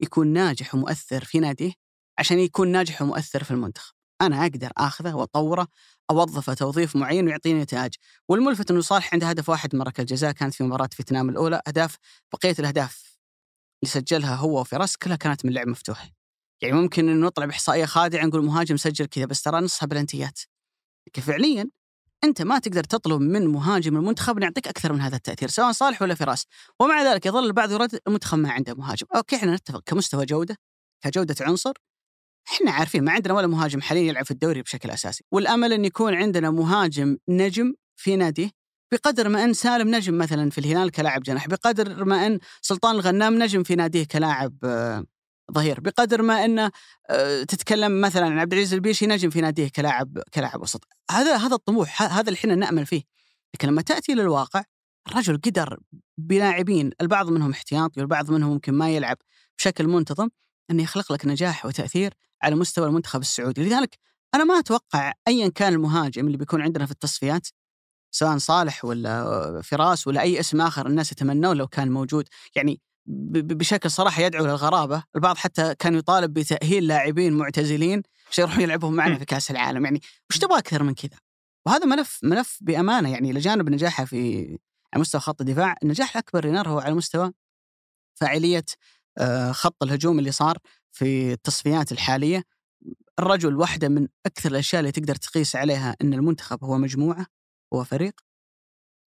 يكون ناجح ومؤثر في ناديه عشان يكون ناجح ومؤثر في المنتخب. أنا أقدر أخذه وأطوره أوظفه توظيف معين ويعطيني نتائج، والملفت إنه صالح عنده هدف واحد من ركله جزاء كانت في مباراة فيتنام الأولى، أهداف بقية الأهداف اللي سجلها هو وفراس كلها كانت من لعب مفتوح. يعني ممكن إنه نطلع باحصائيه خادعة نقول مهاجم سجل كذا بس ترى نصها بلنتيات. لكن فعليا أنت ما تقدر تطلب من مهاجم المنتخب إنه يعطيك أكثر من هذا التأثير سواء صالح ولا فراس ومع ذلك يظل البعض يرد المنتخب ما عنده مهاجم أوكي إحنا نتفق كمستوى جودة كجودة عنصر إحنا عارفين ما عندنا ولا مهاجم حاليا يلعب في الدوري بشكل أساسي. والأمل إن يكون عندنا مهاجم نجم في ناديه بقدر ما إن سالم نجم مثلا في الهلال كلاعب جناح بقدر ما إن سلطان الغنام نجم في ناديه كلاعب آه، ظهير بقدر ما انه آه، تتكلم مثلا عن عبد العزيز البيشي نجم في ناديه كلاعب كلاعب وسط. هذا هذا الطموح هذا اللي إحنا نأمل فيه. لكن لما تأتي للواقع الرجل قدر بلاعبين البعض منهم احتياطي والبعض منهم ممكن ما يلعب بشكل منتظم أنه يخلق لك نجاح وتأثير على مستوى المنتخب السعودي. لذلك أنا ما أتوقع ايا كان المهاجم اللي بيكون عندنا في التصفيات سواء صالح ولا فراس ولا أي اسم آخر الناس يتمنوه لو كان موجود يعني بشكل صراحة يدعو للغرابة، البعض حتى كان يطالب بتأهيل لاعبين معتزلين عشان يروحون يلعبون معنا في كأس العالم، يعني وش تبغى أكثر من كذا؟ وهذا ملف ملف بأمانة. يعني إلى جانب نجاحه في على مستوى خط الدفاع، النجاح الأكبر لنار هو على مستوى فاعلية خط الهجوم اللي صار في التصفيات الحالية. الرجل واحدة من أكثر الأشياء اللي تقدر تقيس عليها إن المنتخب هو مجموعة هو فريق.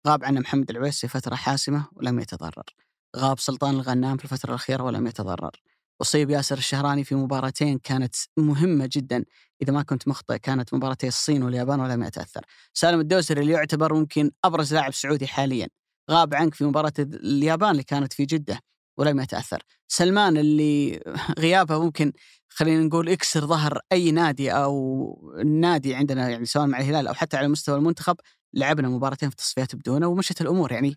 غاب عنه محمد العويس في فترة حاسمة ولم يتضرر. غاب سلطان الغنام في الفترة الأخيرة ولم يتضرر. أصيب ياسر الشهراني في مباراتين كانت مهمة جدا. إذا ما كنت مخطئ كانت مباراتي الصين واليابان ولم يتأثر. سالم الدوسري اللي يعتبر ممكن أبرز لاعب سعودي حاليا. غاب عنك في مباراة اليابان اللي كانت في جدة. ولم يتأثر. سلمان اللي غيابه ممكن خلينا نقول يكسر ظهر أي نادي أو نادي عندنا يعني سواء مع الهلال أو حتى على مستوى المنتخب لعبنا مباراتين في التصفيات بدونه ومشت الأمور. يعني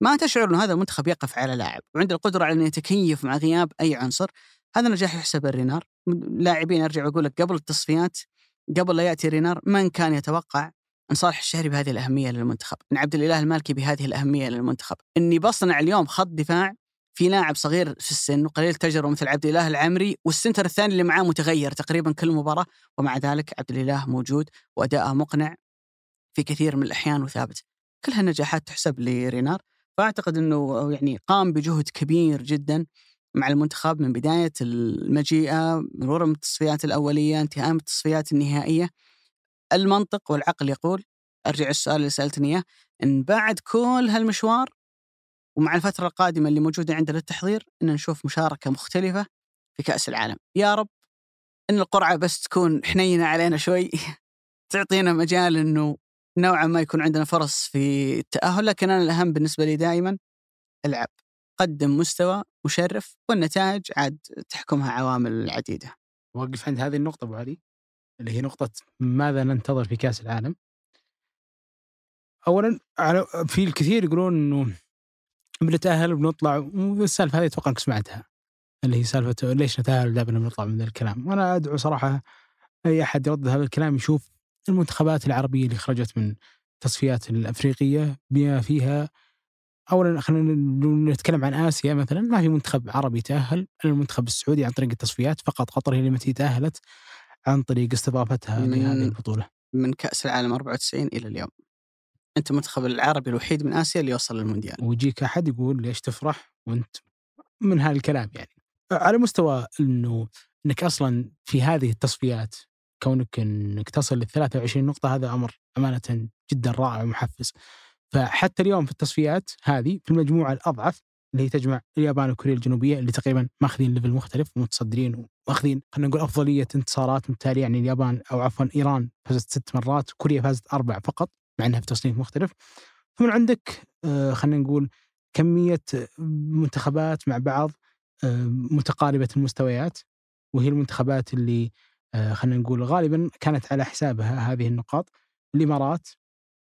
ما تشعر أن هذا المنتخب يقف على لاعب وعنده القدرة على أن يتكيف مع غياب أي عنصر هذا نجاح يحسب الرينار. لاعبين أرجع أقول لك قبل التصفيات قبل لا يأتي رينار من كان يتوقع أن صالح الشهري بهذه الأهمية للمنتخب أن عبد الإله المالكي بهذه الأهمية للمنتخب أني بصنع اليوم خط دفاع في لاعب صغير في السن وقليل التجربة مثل عبد الإله العمري والسنتر الثاني اللي معاه متغير تقريبا كل مباراة ومع ذلك عبد الإله موجود وأداءه مقنع في كثير من الأحيان وثابت. كلها نجاحات تحسب لرينار فأعتقد إنه يعني قام بجهد كبير جدا مع المنتخب من بداية المجيئة مرورا التصفيات الأولية انتهاء التصفيات النهائية المنطق والعقل يقول أرجع السؤال اللي سألتني إياه إن بعد كل هالمشوار ومع الفترة القادمة اللي موجودة عندنا للتحضير إن نشوف مشاركة مختلفة في كأس العالم. يا رب إن القرعة بس تكون حنينة علينا شوي تعطينا مجال إنه نوعا ما يكون عندنا فرص في التأهل لكن أنا الأهم بالنسبة لي دائما ألعب. قدم مستوى مشرف والنتائج عاد تحكمها عوامل عديدة. وقف عند هذه النقطة أبو علي اللي هي نقطة ماذا ننتظر في كأس العالم؟ أولا في الكثير يقولون أنه بنتأهل وبنطلع والسالفة هذه أتوقع أنك سمعتها اللي هي سالفة ليش نتأهل دائما نطلع من الكلام. وأنا أدعو صراحة أي أحد يرد هذا الكلام يشوف المنتخبات العربية اللي خرجت من التصفيات الأفريقية بما فيها اولا خلينا نتكلم عن آسيا مثلا ما في منتخب عربي تاهل المنتخب السعودي عن طريق التصفيات فقط قطر هي التي تأهلت عن طريق استضافتها لهذه البطولة. من كأس العالم 94 إلى اليوم. أنت المنتخب العربي الوحيد من آسيا اللي وصل للمونديال. ويجيك أحد يقول ليش تفرح وأنت من هذا الكلام يعني. على مستوى إنه إنك أصلا في هذه التصفيات كونك إنك تصل لل 23 نقطة هذا أمر أمانة جدا رائع ومحفز. فحتى اليوم في التصفيات هذه في المجموعة الأضعف اللي هي تجمع اليابان وكوريا الجنوبية اللي تقريبا ماخذين level مختلف ومتصدرين واخذين خلينا نقول أفضلية انتصارات بالتالي يعني اليابان أو عفوا إيران فازت ست مرات كوريا فازت أربع فقط. مع إنها في تصنيف مختلف. ثم عندك آه، خلينا نقول كمية منتخبات مع بعض آه، متقاربة المستويات وهي المنتخبات اللي آه، خلينا نقول غالبا كانت على حسابها هذه النقاط الإمارات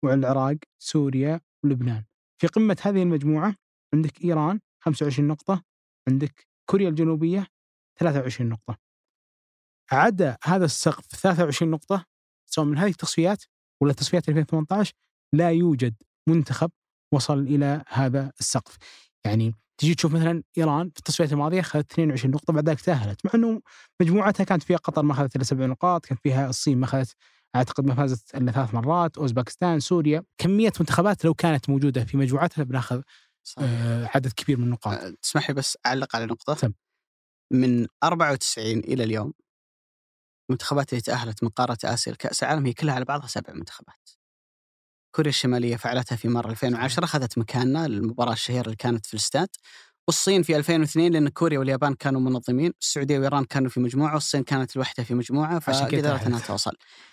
والعراق سوريا ولبنان في قمة هذه المجموعة عندك إيران 25 نقطة عندك كوريا الجنوبية 23 نقطة عدا هذا السقف 23 نقطة سواء من هذه التصفيات ولا تصفيات 2018 لا يوجد منتخب وصل إلى هذا السقف. يعني تجي تشوف مثلا إيران في التصفيات الماضية أخذت 22 نقطة بعد ذلك تأهلت مع إنه مجموعتها كانت فيها قطر ما أخذت إلا سبع نقاط كان فيها الصين ما أخذت أعتقد ما فازت إلا ثلاث مرات اوزباكستان سوريا. كمية منتخبات لو كانت موجودة في مجموعتها بناخذ آه عدد كبير من النقاط. أه تسمح لي بس أعلق على نقطة. سم. من 94 إلى اليوم المنتخبات اللي تأهلت من قارة آسيا لكأس العالم هي كلها على بعضها سبع منتخبات كوريا الشمالية فعلتها في مره 2010 أخذت مكاننا المباراه الشهيرة اللي كانت في الاستاد والصين في 2002 لأن كوريا واليابان كانوا منظمين، السعودية وايران كانوا في مجموعة والصين كانت الوحده في مجموعة فقدرت إنها توصل.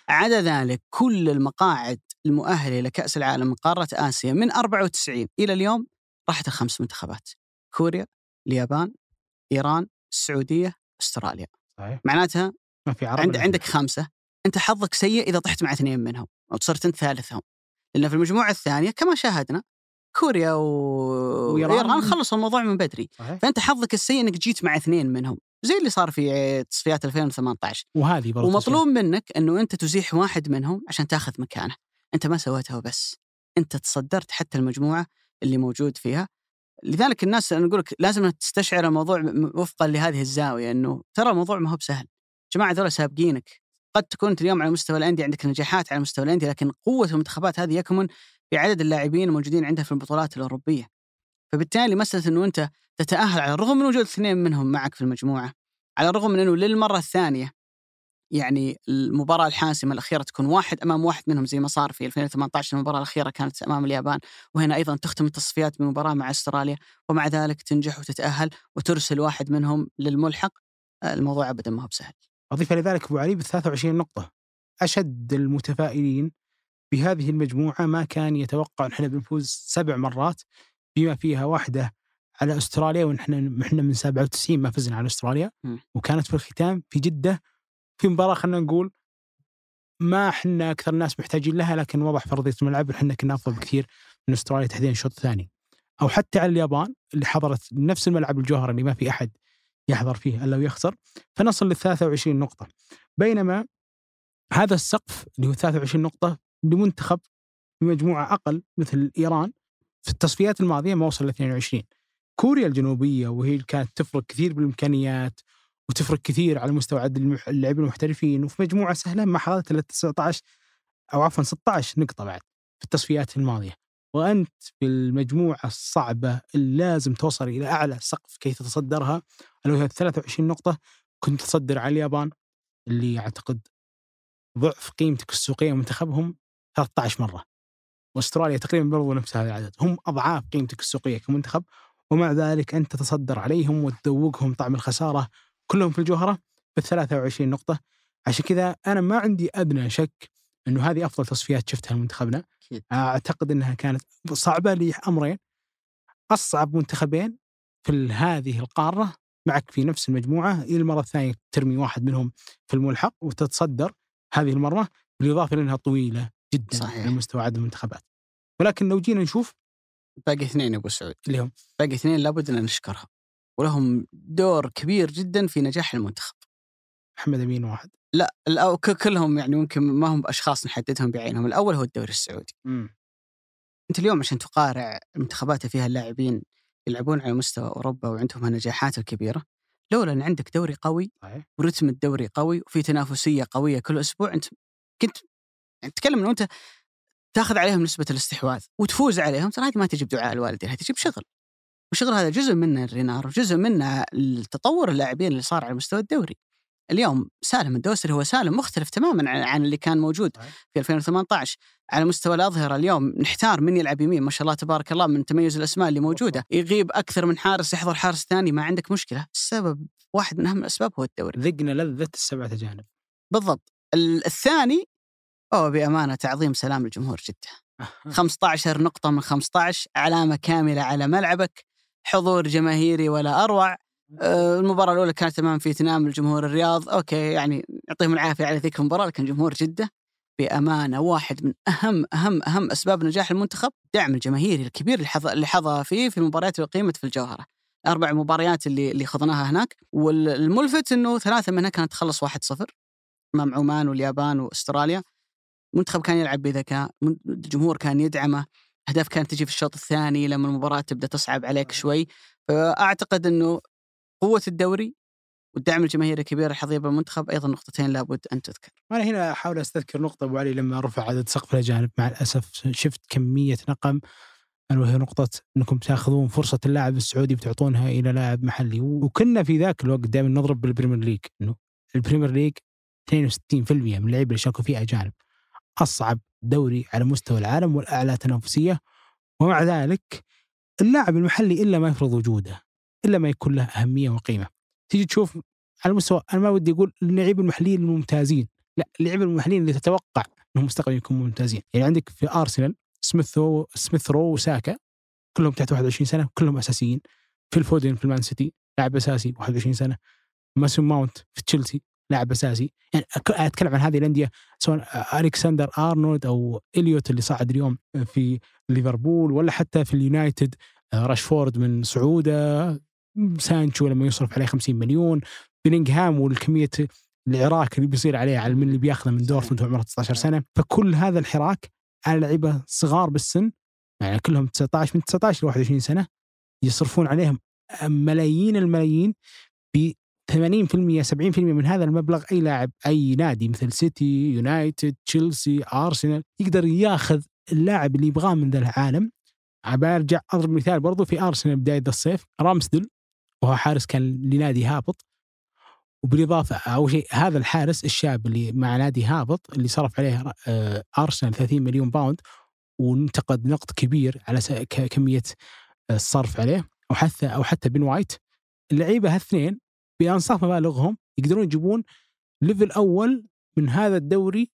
عدا ذلك كل المقاعد المؤهلة لكأس العالم من قارة آسيا من 94 إلى اليوم راحت الخمس منتخبات. كوريا، اليابان، إيران، السعودية، أستراليا. صحيح. معناتها ما في عرب عند عندك خمسة، أنت حظك سيء إذا طحت مع اثنين منهم أو صرت أنت ثالثهم. لأن في المجموعة الثانية كما شاهدنا كوريا و... وإيران خلصوا الموضوع من بدري. صحيح. فأنت حظك السيء إنك جيت مع اثنين منهم زي اللي صار في تصفيات 2018 وهذه برضه ومطلوب منك إنه أنت تزيح واحد منهم عشان تأخذ مكانه. أنت ما سويتها وبس أنت تصدرت حتى المجموعة اللي موجود فيها. لذلك الناس أنا أقول لك لازم تستشعر الموضوع وفقا لهذه الزاوية إنه ترى الموضوع ما هو بسهل. جماعة ذولا سابقينك. قد تكون انت اليوم على مستوى الأندية عندك نجاحات على مستوى الأندية لكن قوة المنتخبات هذه يكمن في عدد اللاعبين الموجودين عندها في البطولات الأوروبية. فبالتالي مسألة إنه أنت تتأهل على الرغم من وجود اثنين منهم معك في المجموعة على الرغم من إنه للمرة الثانية يعني المباراة الحاسمة الأخيرة تكون واحد أمام واحد منهم زي ما صار في 2018 المباراة الأخيرة كانت أمام اليابان وهنا أيضا تختم التصفيات بمباراة مع أستراليا ومع ذلك تنجح وتتأهل وترسل واحد منهم للملحق. الموضوع أبدا ما هو بسهل. أضيف لذلك أبو علي ب 23 نقطة. أشد المتفائلين بهذه المجموعة ما كان يتوقع أن إحنا بنفوز سبع مرات بما فيها واحدة على أستراليا ونحن إحنا من 97 ما فزنا على أستراليا. وكانت في الختام في جدة في مباراة خلينا نقول ما إحنا أكثر الناس محتاجين لها لكن وضح فرضية الملعب إحنا كنا أفضل بكثير من أستراليا تحديدا الشوط الثاني أو حتى على اليابان اللي حضرت نفس الملعب الجوهري اللي ما في أحد. يحضر فيه الا ويخسر فنصل لل 23 نقطة. بينما هذا السقف اللي هو 23 نقطة لمنتخب بمجموعة أقل مثل إيران في التصفيات الماضية ما وصل ل 22 كوريا الجنوبية وهي كانت تفرق كثير بالإمكانيات وتفرق كثير على مستوى عدد اللاعبين المحترفين وفي مجموعة سهلة ما حصلت إلا 19 أو عفوا 16 نقطة بعد في التصفيات الماضية. وأنت في المجموعة الصعبة اللي لازم توصل إلى أعلى سقف كي تتصدرها اللي هي 23 نقطة كنت تصدر على اليابان اللي أعتقد ضعف قيمتك السوقية منتخبهم 13 مرة. وأستراليا تقريبا برضو نفس هذا العدد. هم أضعاف قيمتك السوقية كمنتخب ومع ذلك أنت تتصدر عليهم وتذوقهم طعم الخسارة كلهم في الجوهرة ب 23 نقطة. عشان كذا أنا ما عندي أدنى شك إنه هذه أفضل تصفيات شفتها لمنتخبنا أعتقد إنها كانت صعبة لامرين أصعب منتخبين في هذه القارة معك في نفس المجموعة إلى المره الثانية ترمي واحد منهم في الملحق وتتصدر هذه المرة بالإضافة لأنها طويلة جدا صحيح. على مستوى عدد المنتخبات. ولكن لو جينا نشوف باقي اثنين يا أبو سعود. اللي هم؟ باقي اثنين لابد أن نشكرها. ولهم دور كبير جدا في نجاح المنتخب. محمد أمين واحد. لا الأو كلهم يعني ممكن ما هم باشخاص نحددهم بعينهم. الأول هو الدوري السعودي. امم أنت اليوم عشان تقارع منتخبات فيها اللاعبين يلعبون على مستوى أوروبا وعندهم النجاحات الكبيرة لولا إن عندك دوري قوي ورتم الدوري قوي وفي تنافسية قوية كل أسبوع أنت كنت يعني تتكلم إنه أنت تاخذ عليهم نسبة الاستحواذ وتفوز عليهم ترى هذه ما تجي بدعاء الوالدين هذه تجي بشغل والشغل هذا جزء منه الرينار وجزء منه التطور اللاعبين اللي صار على مستوى الدوري. اليوم سالم الدوسري هو سالم مختلف تماما عن اللي كان موجود. في 2018 على مستوى الأظهرة اليوم نحتار من يلعب يمين ما شاء الله تبارك الله من تميز الأسماء اللي موجودة. يغيب أكثر من حارس يحضر حارس ثاني ما عندك مشكلة. السبب واحد من أهم الأسباب هو الدوري. ذقنا لذة السبعة اجانب بالضبط. ال- الثاني هو بأمانة تعظيم سلام الجمهور جده 15 نقطة من 15 علامة كاملة على ملعبك حضور جماهيري ولا أروع. المباراة الأولى كانت أمام فيتنام الجمهور الرياض. أوكي يعني يعطيهم العافية على ذيك المباراة لكن جمهور جدة بأمانة واحد من أهم أهم أهم أسباب نجاح المنتخب الدعم الجماهيري الكبير اللي حظى اللي حظى فيه في المباريات اللي قيمت في الجوهرة. الأربع مباريات اللي اللي خضناها هناك. والملفت أنه ثلاثة منها كانت تخلص 1-0 أمام عمان واليابان وأستراليا. المنتخب كان يلعب بذكاء الجمهور كان يدعمه. أهداف كانت تجي في الشوط الثاني لما المباراة تبدأ تصعب عليك شوي. فأعتقد إنه قوة الدوري والدعم الجماهيري الكبير اللي حظيه بالمنتخب أيضا نقطتين لابد أن تذكر. وأنا هنا أحاول أستذكر نقطة أبو علي لما رفع عدد سقف الأجانب. مع الأسف شفت كمية نقم وهي نقطة أنكم تأخذون فرصة اللاعب السعودي بتعطونها إلى لاعب محلي. وكنا في ذاك الوقت دائما نضرب بال Premier League إنه ال Premier League 62% من اللعيبه اللي شاركوا فيه أجانب. أصعب دوري على مستوى العالم والأعلى تنافسية. ومع ذلك اللاعب المحلي إلا ما يفرض وجوده. إلا ما يكون له أهمية وقيمة. تيجي تشوف على مستوى أنا ما ودي أقول اللعيبه المحليين الممتازين لا اللعيبه المحليين اللي تتوقع إنهم مستقبلا يكونوا ممتازين. يعني عندك في أرسنال سميث سميث رو وساكا كلهم تحت 21 سنة كلهم أساسيين. فيل فودن في المان سيتي لاعب أساسي 21 سنة. ماسون ماونت في تشيلسي لاعب أساسي. يعني أتكلم عن هذه الأندية سواء الكسندر أرنولد أو إليوت اللي صعد اليوم في ليفربول ولا حتى في اليونايتد آه، راشفورد من صعوده سانشو لما يصرف عليه 50 مليون بيلينغهام والكمية العراك اللي بيصير عليه على من اللي بياخذه من دورتموند وعمره 19 سنة فكل هذا الحراك على لعيبة صغار بالسن يعني كلهم 19 من 19 ل 21 سنة يصرفون عليهم ملايين الملايين ب 80% 70% من هذا المبلغ أي لاعب أي نادي مثل سيتي يونايتد تشيلسي أرسنال يقدر ياخذ اللاعب اللي يبغاه من ذا العالم. برجع أضرب مثال برضو في أرسنال بداية الصيف رامسدل وهو حارس كان لنادي هابط. وبالإضافة أول شيء هذا الحارس الشاب اللي مع نادي هابط اللي صرف عليه آه، أرسنال 30 مليون pound وانتقد نقد كبير على كمية الصرف عليه. أو حتى أو حتى بن وايت. اللعيبة هالاثنين بأنصاف مبالغهم يقدرون يجيبون level أول من هذا الدوري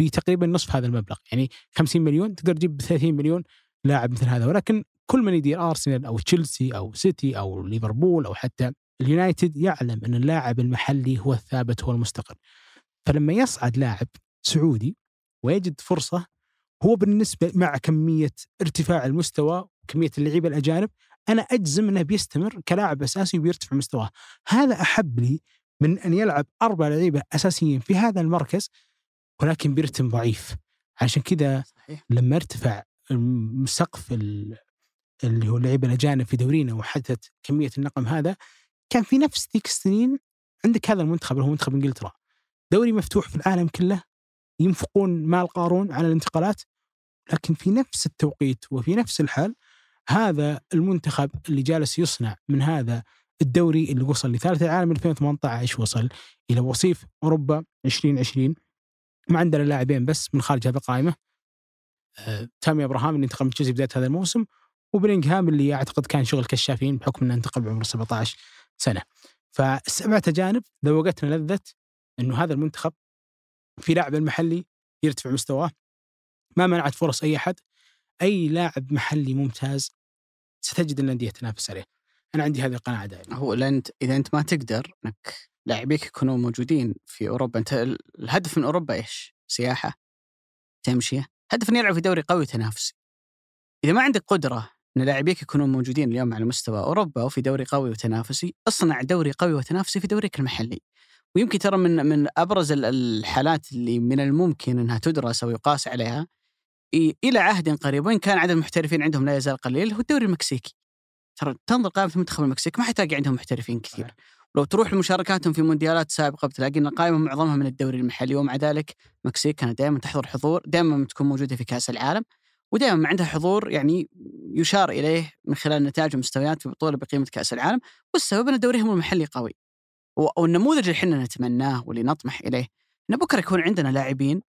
بتقريبا نصف هذا المبلغ. يعني 50 مليون تقدر تجيب 30 مليون لاعب مثل هذا. ولكن كل من يدير أرسنال أو تشيلسي أو سيتي أو ليفربول أو حتى اليونايتد يعلم أن اللاعب المحلي هو الثابت هو المستقر فلما يصعد لاعب سعودي ويجد فرصة هو بالنسبة مع كمية ارتفاع المستوى وكمية اللعيبة الأجانب أنا أجزم أنه بيستمر كلاعب أساسي وبيرتفع مستواه. هذا أحب لي من أن يلعب أربع لعيبة أساسيين في هذا المركز ولكن برتم ضعيف. عشان كذا لما ارتفع سقف ال- اللي هو اللعيبه الأجانب في دورينا وحدثت كمية النقم هذا كان في نفس ذيك السنين عندك هذا المنتخب اللي هو منتخب إنجلترا. دوري مفتوح في العالم كله ينفقون مال قارون على الانتقالات لكن في نفس التوقيت وفي نفس الحال هذا المنتخب اللي جالس يصنع من هذا الدوري اللي وصل لثالث العالم 2018 وصل إلى وصيف أوروبا 2020 ما عندنا لاعبين بس من خارج هذه القائمة. آه، تامي إبراهام اللي انتقل من تشيلسي بداية هذا الموسم وبلينغهام اللي أعتقد كان شغل كشافين بحكم إنه انتقل بعمر 17 سنة. فالسبعة أجانب ذوقتنا لذة إنه هذا المنتخب في لاعب المحلي يرتفع مستواه ما منعت فرص أي أحد أي لاعب محلي ممتاز ستجد الأندية تنافس عليه. أنا عندي هذه القناعة دائما. هو أنت إذا أنت ما تقدر إنك لاعبيك يكونوا موجودين في أوروبا أنت ال- الهدف من أوروبا إيش؟ سياحة تمشية هدف إنه يلعب في دوري قوي تنافسي إذا ما عندك قدرة إن لاعبيك يكونون موجودين اليوم على مستوى أوروبا وفي دوري قوي وتنافسي، اصنع دوري قوي وتنافسي في دوريك المحلي. ويمكن ترى من من أبرز الحالات اللي من الممكن إنها تدرس أو يقاس عليها إلى عهد قريب وإن كان عدد المحترفين عندهم لا يزال قليل هو الدوري المكسيكي. ترى تنظر قائمة منتخب المكسيك ما حتلاقي عندهم محترفين كثير. لو تروح لمشاركاتهم في مونديالات سابقة بتلاقي ان القائمه معظمها من الدوري المحلي ومع ذلك المكسيك كانت دائما تحضر حضور دائما تكون موجودة في كأس العالم ودائما عندها حضور يعني يشار إليه من خلال نتائج ومستويات في بطوله بقيمة كأس العالم. والسبب أن دوريهم المحلي قوي. والنموذج اللي إحنا نتمناه واللي نطمح إليه ان بكرة يكون عندنا لاعبين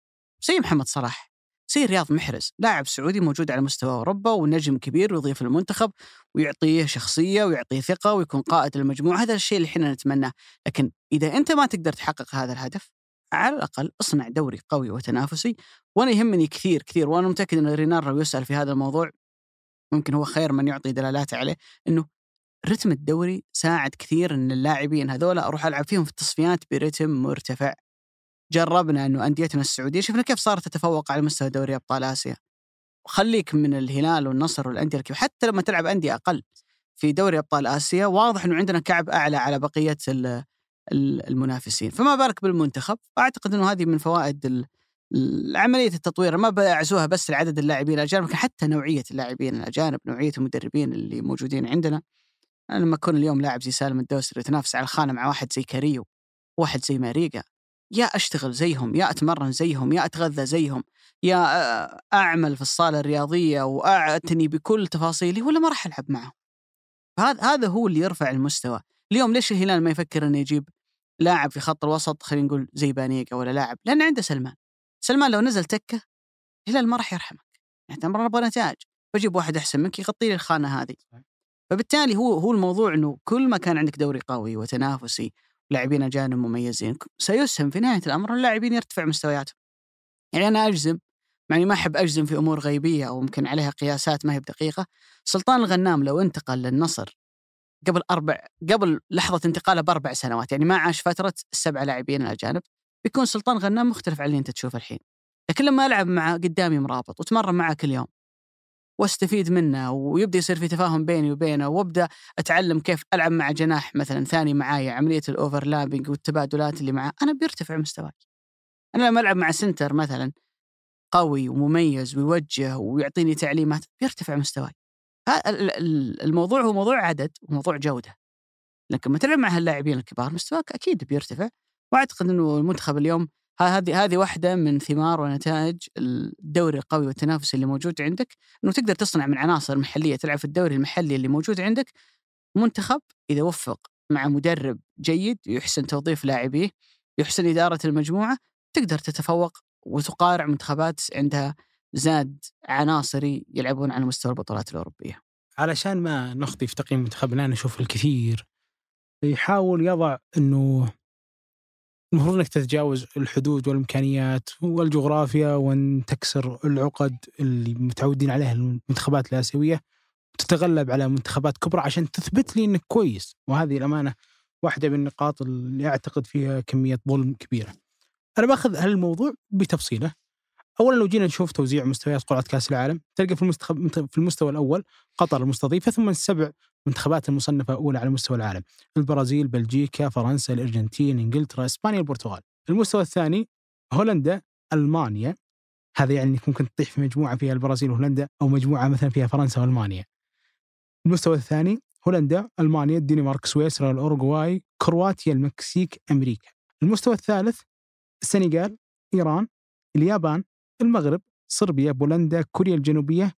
زي محمد صلاح زي رياض محرز لاعب سعودي موجود على مستوى أوروبا ونجم كبير ويضيف المنتخب ويعطيه شخصية ويعطيه ثقة ويكون قائد المجموعه هذا الشيء اللي إحنا نتمناه. لكن إذا أنت ما تقدر تحقق هذا الهدف على الأقل اصنع دوري قوي وتنافسي وأنا يهمني كثير كثير وأنا متأكد إن رينار لو يسأل في هذا الموضوع ممكن هو خير من يعطي دلالات عليه إنه رتم الدوري ساعد كثير إن اللاعبين هذول أروح ألعب فيهم في التصفيات برتم مرتفع. جربنا إنه أنديتنا السعودية شفنا كيف صارت تتفوق على مستوى دوري أبطال آسيا. وخليك من الهلال والنصر والأندية الكبيرة حتى لما تلعب أندية أقل في دوري أبطال آسيا واضح إنه عندنا كعب أعلى على بقية المنافسين. فما بالك بالمنتخب؟ أعتقد إنه هذه من فوائد عملية التطوير. ما بيعزوها بس لعدد اللاعبين الأجانب لكن حتى نوعية اللاعبين الأجانب نوعية المدربين اللي موجودين عندنا. أنا لما أكون اليوم لاعب زي سالم الدوسري يتنافس على الخانة مع واحد زي كاريو واحد زي ماريجا يا أشتغل زيهم يا أتمرن زيهم يا أتغذى زيهم يا أعمل في الصالة الرياضية وأعتني بكل تفاصيلي ولا ما راح ألعب معهم. هذا هذا هو اللي يرفع المستوى. اليوم ليش الهلال ما يفكر إنه يجيب لاعب في خط الوسط خلينا نقول زي بانيجا ولا لاعب لأن عنده سلمان. سلمان لو نزل تكة الهلال ما راح يرحمك. يعني نبغى نتائج بجيب واحد أحسن منك يغطي لي الخانة هذه. فبالتالي هو هو الموضوع إنه كل ما كان عندك دوري قوي وتنافسي لاعبين أجانب مميزين سيسهم في نهاية الأمر اللاعبين يرتفع مستوياتهم. يعني أنا أجزم مع إني ما أحب أجزم في أمور غيبية أو ممكن عليها قياسات ما هي بدقيقة، سلطان الغنام لو انتقل للنصر قبل أربع قبل لحظة انتقاله بأربع سنوات يعني ما عاش فترة السبع لاعبين الأجانب بيكون سلطان غنام مختلف عن اللي أنت تشوفه الحين. لكن لما ألعب مع قدامي مرابط وتمرن معه كل يوم وأستفيد منه ويبدأ يصير في تفاهم بيني وبينه وأبدأ أتعلم كيف ألعب مع جناح مثلا ثاني معايا عملية الاوفرلابنج والتبادلات اللي معاه أنا بيرتفع مستواي. أنا لما ألعب مع سنتر مثلا قوي ومميز ويوجه ويعطيني تعليمات بيرتفع مستواي. الموضوع هو موضوع عدد وموضوع جودة. لكن لما تلعب مع هاللاعبين الكبار مستواك أكيد بيرتفع. وأعتقد إنه المنتخب اليوم هذه هذه واحدة من ثمار ونتائج الدوري القوي والتنافسي اللي موجود عندك. إنه تقدر تصنع من عناصر محلية تلعب في الدوري المحلي اللي موجود عندك. منتخب إذا وفق مع مدرب جيد يحسن توظيف لاعبيه يحسن إدارة المجموعة تقدر تتفوق وتقارع منتخبات عندها زاد عناصري يلعبون على مستوى البطولات الأوروبية. علشان ما نخطي في تقييم منتخبنا نشوف الكثير يحاول يضع إنه المفروض إنك تتجاوز الحدود والإمكانيات والجغرافيا وان تكسر العقد اللي متعودين عليها المنتخبات الآسيوية وتتغلب على منتخبات كبرى عشان تثبت لي إنك كويس وهذه الأمانة واحدة من النقاط اللي أعتقد فيها كمية ظلم كبيرة. أنا بأخذ هالموضوع بتفصيله. اولا لو جينا نشوف توزيع مستويات قرعة كأس العالم تلقى في المستخب في المستوى الأول قطر المستضيفة ثم السبع منتخبات المصنفة أولى على مستوى العالم البرازيل بلجيكا فرنسا الأرجنتين إنجلترا إسبانيا البرتغال المستوى الثاني هولندا ألمانيا هذا يعني إنك ممكن تطيح في مجموعة فيها البرازيل وهولندا أو مجموعة مثلا فيها فرنسا وألمانيا. المستوى الثاني هولندا، ألمانيا، الدنمارك، سويسرا، الاورغواي، كرواتيا، المكسيك، أمريكا. المستوى الثالث السنغال، إيران، اليابان، المغرب، صربيا، بولندا، كوريا الجنوبية،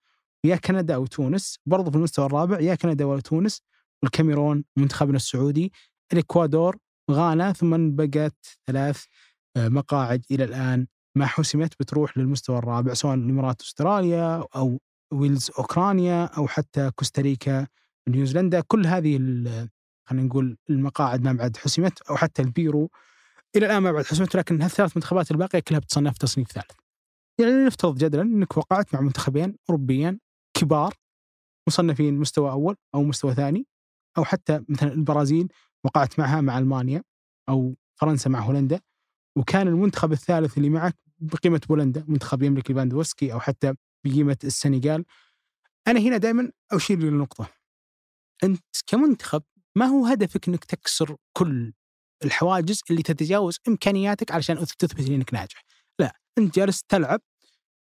يا كندا أو تونس برضو في المستوى الرابع يا كندا وتونس والكاميرون منتخبنا السعودي الإكوادور غانا ثم بقت ثلاث آه، مقاعد إلى الآن ما حسمت بتروح للمستوى الرابع سواء الإمارات أستراليا أو ويلز أوكرانيا أو حتى كوستاريكا نيوزيلندا كل هذه خلينا نقول المقاعد ما بعد حسمت أو حتى البيرو إلى الآن ما بعد حسمت لكن هالثلاث منتخبات الباقية كلها بتصنف تصنيف ثالث. يعني نفترض جدلا إنك وقعت مع منتخبين أوروبيين كبار مصنفين مستوى أول أو مستوى ثاني أو حتى مثلا البرازيل وقعت معها مع ألمانيا أو فرنسا مع هولندا وكان المنتخب الثالث اللي معك بقيمة بولندا منتخب يملك ليفاندوفسكي أو حتى بقيمة السنغال. أنا هنا دائما أشير للنقطه أنت كمنتخب ما هو هدفك إنك تكسر كل الحواجز اللي تتجاوز إمكانياتك علشان تثبت إنك ناجح؟ انت جالس تلعب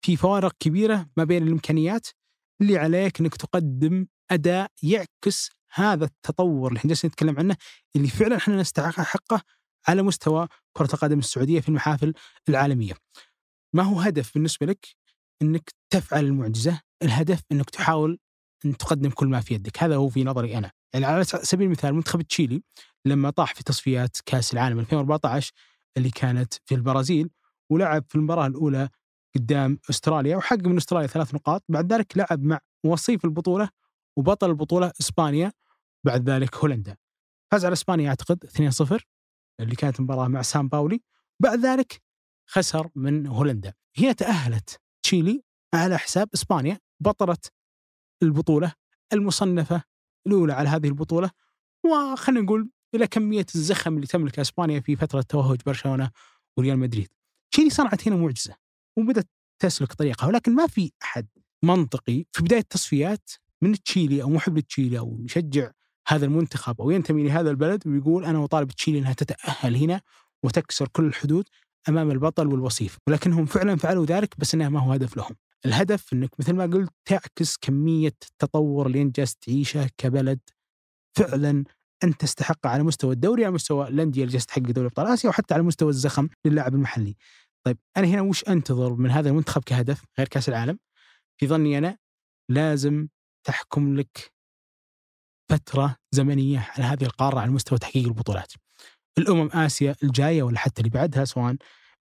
في فوارق كبيرة ما بين الإمكانيات اللي عليك إنك تقدم أداء يعكس هذا التطور اللي إحنا جالسين نتكلم عنه اللي فعلا إحنا نستحق حقه على مستوى كرة القدم السعودية في المحافل العالمية. ما هو هدف بالنسبة لك إنك تفعل المعجزة، الهدف إنك تحاول إن تقدم كل ما في يدك، هذا هو في نظري أنا. يعني على سبيل المثال منتخب تشيلي لما طاح في تصفيات كأس العالم 2014 اللي كانت في البرازيل ولعب في المباراة الأولى قدام أستراليا وحقق من أستراليا ثلاث نقاط، بعد ذلك لعب مع وصيف البطولة وبطل البطولة إسبانيا بعد ذلك هولندا. فاز على إسبانيا أعتقد 2-0 اللي كانت مباراه مع سان باولي بعد ذلك خسر من هولندا هنا تأهلت تشيلي على حساب إسبانيا بطلة البطولة المصنفة الأولى على هذه البطولة وخلينا نقول إلى كمية الزخم اللي تملك إسبانيا في فترة توهج برشلونة وريال مدريد. تشيلي صنعت هنا معجزة وبدأت تسلك طريقها ولكن ما في أحد منطقي في بداية التصفيات من تشيلي أو محب لتشيلي أو يشجع هذا المنتخب أو ينتمي لهذا البلد ويقول أنا اطالب تشيلي إنها تتأهل هنا وتكسر كل الحدود أمام البطل والوصيف، ولكنهم فعلا فعلوا ذلك بس انه ما هو هدف لهم. الهدف إنك مثل ما قلت تعكس كمية التطور اللي انت جالس تعيشه كبلد فعلا أنت تستحق على مستوى الدوري على مستوى الأندية اللي جالس تحقق دوري أبطال آسيا وحتى على مستوى الزخم للاعب المحلي. طيب أنا هنا وش أنتظر من هذا المنتخب كهدف غير كأس العالم؟ في ظني أنا لازم تحكم لك فترة زمنية على هذه القارة على مستوى تحقيق البطولات. الأمم آسيا الجاية ولا حتى اللي بعدها سواء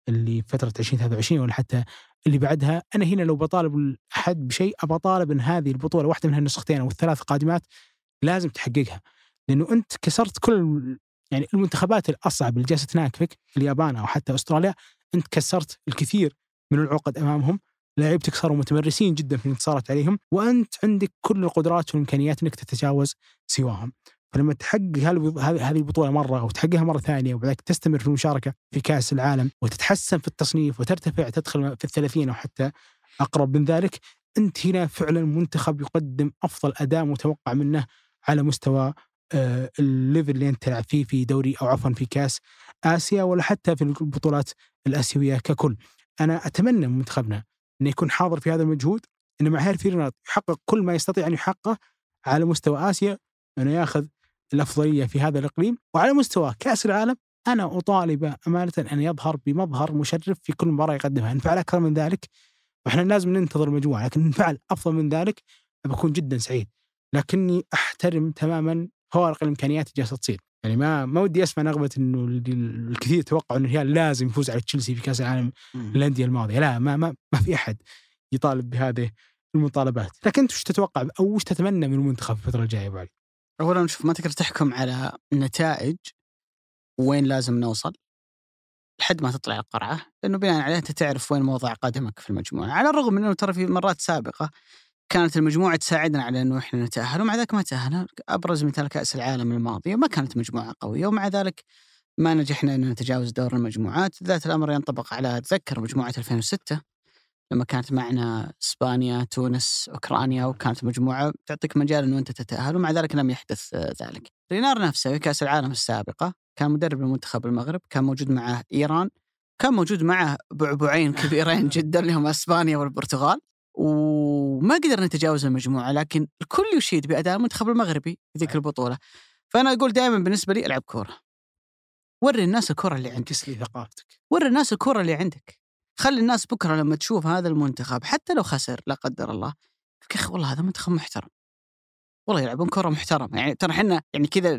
اللي فترة 2023 ولا حتى اللي بعدها أنا هنا لو بطالب أحد بشيء أبى أطالب أن هذه البطولة واحدة من هالنسختين أو الثلاث قادمات لازم تحققها لأنه أنت كسرت كل يعني المنتخبات الأصعب اللي جالسة تناكفك اليابان أو حتى أستراليا أنت كسرت الكثير من العقد أمامهم لاعبتك صاروا متمرسين جدا في الانتصارات عليهم وأنت عندك كل القدرات والإمكانيات إنك تتجاوز سواهم. فلما تحقق هذه البطولة مرة أو تحققها مرة ثانية وبعدك تستمر في المشاركة في كأس العالم وتتحسن في التصنيف وترتفع تدخل في الثلاثين أو حتى أقرب من ذلك أنت هنا فعلا منتخب يقدم أفضل أداء متوقع منه على مستوى ال level اللي أنت تلعب فيه في دوري أو عفوا في كأس آسيا ولا حتى في البطولات الآسيوية ككل. أنا أتمنى من منتخبنا إنه يكون حاضر في هذا المجهود إنه مع هيرفي رينارد يحقق كل ما يستطيع أن يحققه على مستوى آسيا إنه يأخذ الأفضلية في هذا الإقليم. وعلى مستوى كأس العالم أنا أطالب أمانة أن يظهر بمظهر مشرف في كل مباراة يقدمها، ان فعل أكثر من ذلك. وإحنا لازم ننتظر المجموعه، لكن ان فعل أفضل من ذلك بكون جدا سعيد، لكني أحترم تماما فوارق الامكانيات اللي جالسة تصير، يعني ما ما ودي أسمع نغمه إنه الكثير يتوقعوا إنه الهلال لازم يفوز على تشيلسي في كأس العالم الانديه الماضية، لا ما ما ما في أحد يطالب بهذه المطالبات، لكن أنت وش تتوقع أو وش تتمنى من المنتخب في الفترة الجاية ابو علي؟ اولا شوف ما تقدر تحكم على النتائج وين لازم نوصل لحد ما تطلع القرعة، لأنه بناء عليه أنت تعرف وين موضع قدمك في المجموعة، على الرغم من إنه ترى في مرات سابقة كانت المجموعة تساعدنا على إنه إحنا نتأهل ومع ذلك ما تأهلنا. أبرز مثال كأس العالم الماضية ما كانت مجموعة قوية ومع ذلك ما نجحنا ان نتجاوز دور المجموعات. ذات الأمر ينطبق على أتذكر مجموعة 2006 لما كانت معنا إسبانيا، تونس، أوكرانيا وكانت مجموعة تعطيك مجال إنه أنت تتأهل ومع ذلك لم يحدث ذلك. رينار نفسه في كأس العالم السابقة كان مدرب لمنتخب المغرب، كان موجود معه إيران، كان موجود معه بعبعين كبيرين جدا اللي هم إسبانيا والبرتغال. وما قدرنا نتجاوز المجموعة لكن الكل يشيد بأداء المنتخب المغربي في ذيك البطولة. فأنا أقول دائما بالنسبة لي ألعب كورة. وري الناس الكره اللي عندك. لي ثقافتك. وري الناس الكره اللي عندك. خلي الناس بكرة لما تشوف هذا المنتخب حتى لو خسر لا قدر الله. يا أخي والله هذا منتخب محترم. والله يلعبون كره محترمة. يعني ترى إحنا يعني كذا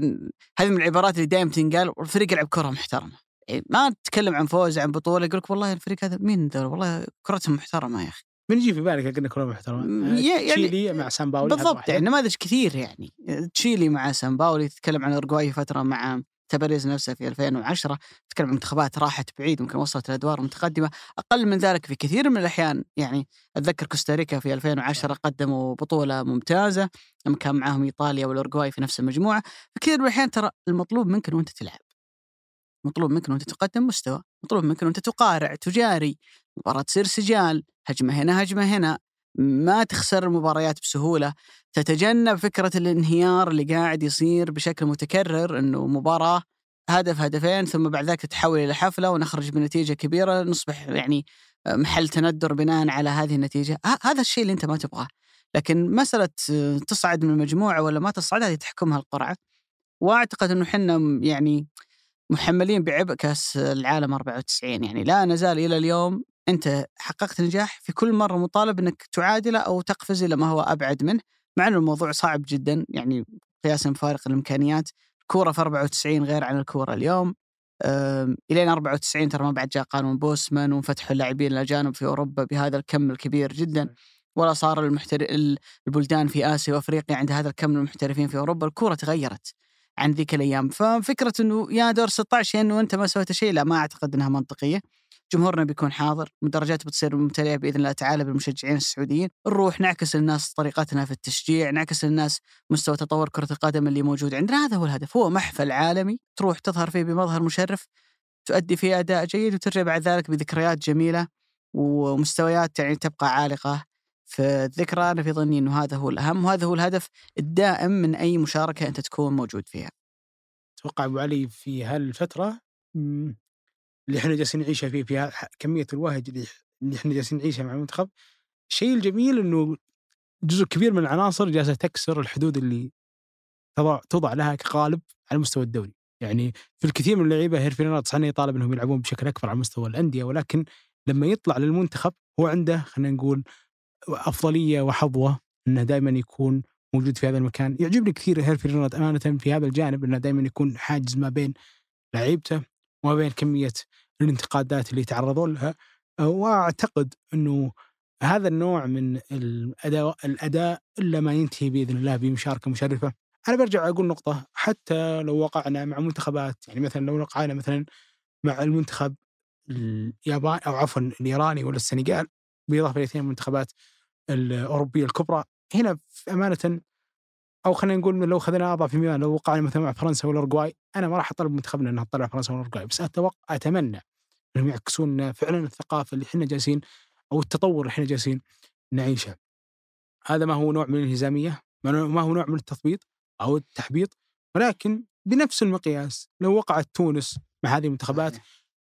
هذه من العبارات اللي دائما تنقال الفريق يلعب كره محترمة. يعني ما تتكلم عن فوز عن بطولة يقول لك والله الفريق هذا مين والله كرتهم محترمة يا أخي. من يجي في بالك إنك كره محترمه؟ يعني تشيلي مع سان باولي بالضبط يعني نماذج كثير يعني. تشيلي مع سان باولي تتكلم عن أورجواي فترة مع تبريز نفسه في 2010 تتكلم عن منتخبات راحت بعيد ممكن وصلت الأدوار متقدمه أقل من ذلك في كثير من الأحيان يعني أتذكر كوستاريكا في 2010 قدموا بطولة ممتازة لما كان معاهم إيطاليا والأورجواي في نفس المجموعة. في كثير من الأحيان ترى المطلوب منك وانت تلعب. مطلوب منك أنت تقدم مستوى مطلوب منك أنت تقارع تجاري. مباراة تصير سجال هجمة هنا هجمة هنا. ما تخسر المباريات بسهولة. تتجنب فكرة الانهيار اللي قاعد يصير بشكل متكرر إنه مباراة هدف هدفين ثم بعد ذلك تتحول إلى حفلة ونخرج بنتيجة كبيرة نصبح يعني محل تندر بناء على هذه النتيجة. هذا الشيء اللي أنت ما تبغاه. لكن مسألة تصعد من المجموعة ولا ما تصعد هذه تحكمها القرعة. وأعتقد إنه إحنا يعني محملين بعبء كأس العالم 94 يعني لا نزال إلى اليوم أنت حققت نجاح في كل مرة مطالب إنك تعادله أو تقفز إلى ما هو أبعد منه مع إنه الموضوع صعب جدا يعني قياسا فارق الإمكانيات. الكوره في 94 غير عن الكورة اليوم. إلين 94 ترى ما بعد جاء قانون بوسمان وفتح اللاعبين الاجانب في أوروبا بهذا الكم الكبير جدا. ولا صار المحتر... البلدان في آسيا وأفريقيا عند هذا الكم من المحترفين في أوروبا الكورة تغيرت عن ذيك الأيام. ففكرة إنه يا دور 16 انه أنت ما سويت شيء لا ما أعتقد إنها منطقية. جمهورنا بيكون حاضر مدرجات بتصير ممتلئة بإذن الله تعالى بالمشجعين السعوديين. نروح نعكس للناس طريقتنا في التشجيع نعكس للناس مستوى تطور كرة القدم اللي موجود عندنا. هذا هو الهدف. هو محفل عالمي تروح تظهر فيه بمظهر مشرف تؤدي فيه أداء جيد وترجع بعد ذلك بذكريات جميلة ومستويات يعني تبقى عالقة في الذكرى. أنا في ظني إنه هذا هو الأهم وهذا هو الهدف الدائم من أي مشاركة أنت تكون موجود فيها. أتوقع أبو علي في هالفترة اللي إحنا جالسين نعيشها فيه في كمية الوهج اللي إحنا جالسين نعيشها مع المنتخب. الشيء الجميل إنه جزء كبير من العناصر جالسة تكسر الحدود اللي تضع توضع لها كقالب على المستوى الدولي. يعني في الكثير من اللعيبة هيرفي رينارد صحيح يطالب إنهم يلعبون بشكل أكبر على مستوى الأندية ولكن لما يطلع للمنتخب هو عنده خلينا نقول أفضلية وحظوة إنه دائما يكون موجود في هذا المكان. يعجبني كثير هيرفي رينارد أمانة في هذا الجانب إنه دائما يكون حاجز ما بين لعيبته وما بين كمية الانتقادات اللي يتعرضون لها وأعتقد إنه هذا النوع من الأداء الأداء إلا ما ينتهي بإذن الله بمشاركة مشرفة. أنا برجع أقول نقطة حتى لو وقعنا مع منتخبات يعني مثلا لو وقعنا مثلا مع المنتخب الياباني أو عفوا الإيراني ولا السنغال بالاضافه لاثنين المنتخبات الأوروبية الكبرى هنا أمانة أو خلينا نقول لو اخذنا اضعف الميزان لو وقعنا مثلا مع فرنسا والاورجواي أنا ما راح أطلب منتخبنا انها تطلع فرنسا والاورجواي بس أتوقع أتمنى انهم يعكسون فعلا الثقافة اللي إحنا جالسين أو التطور اللي إحنا جالسين نعيشه. هذا ما هو نوع من الانهزاميه، ما هو نوع من التثبيط أو التحبيط ولكن بنفس المقياس لو وقعت تونس مع هذه المنتخبات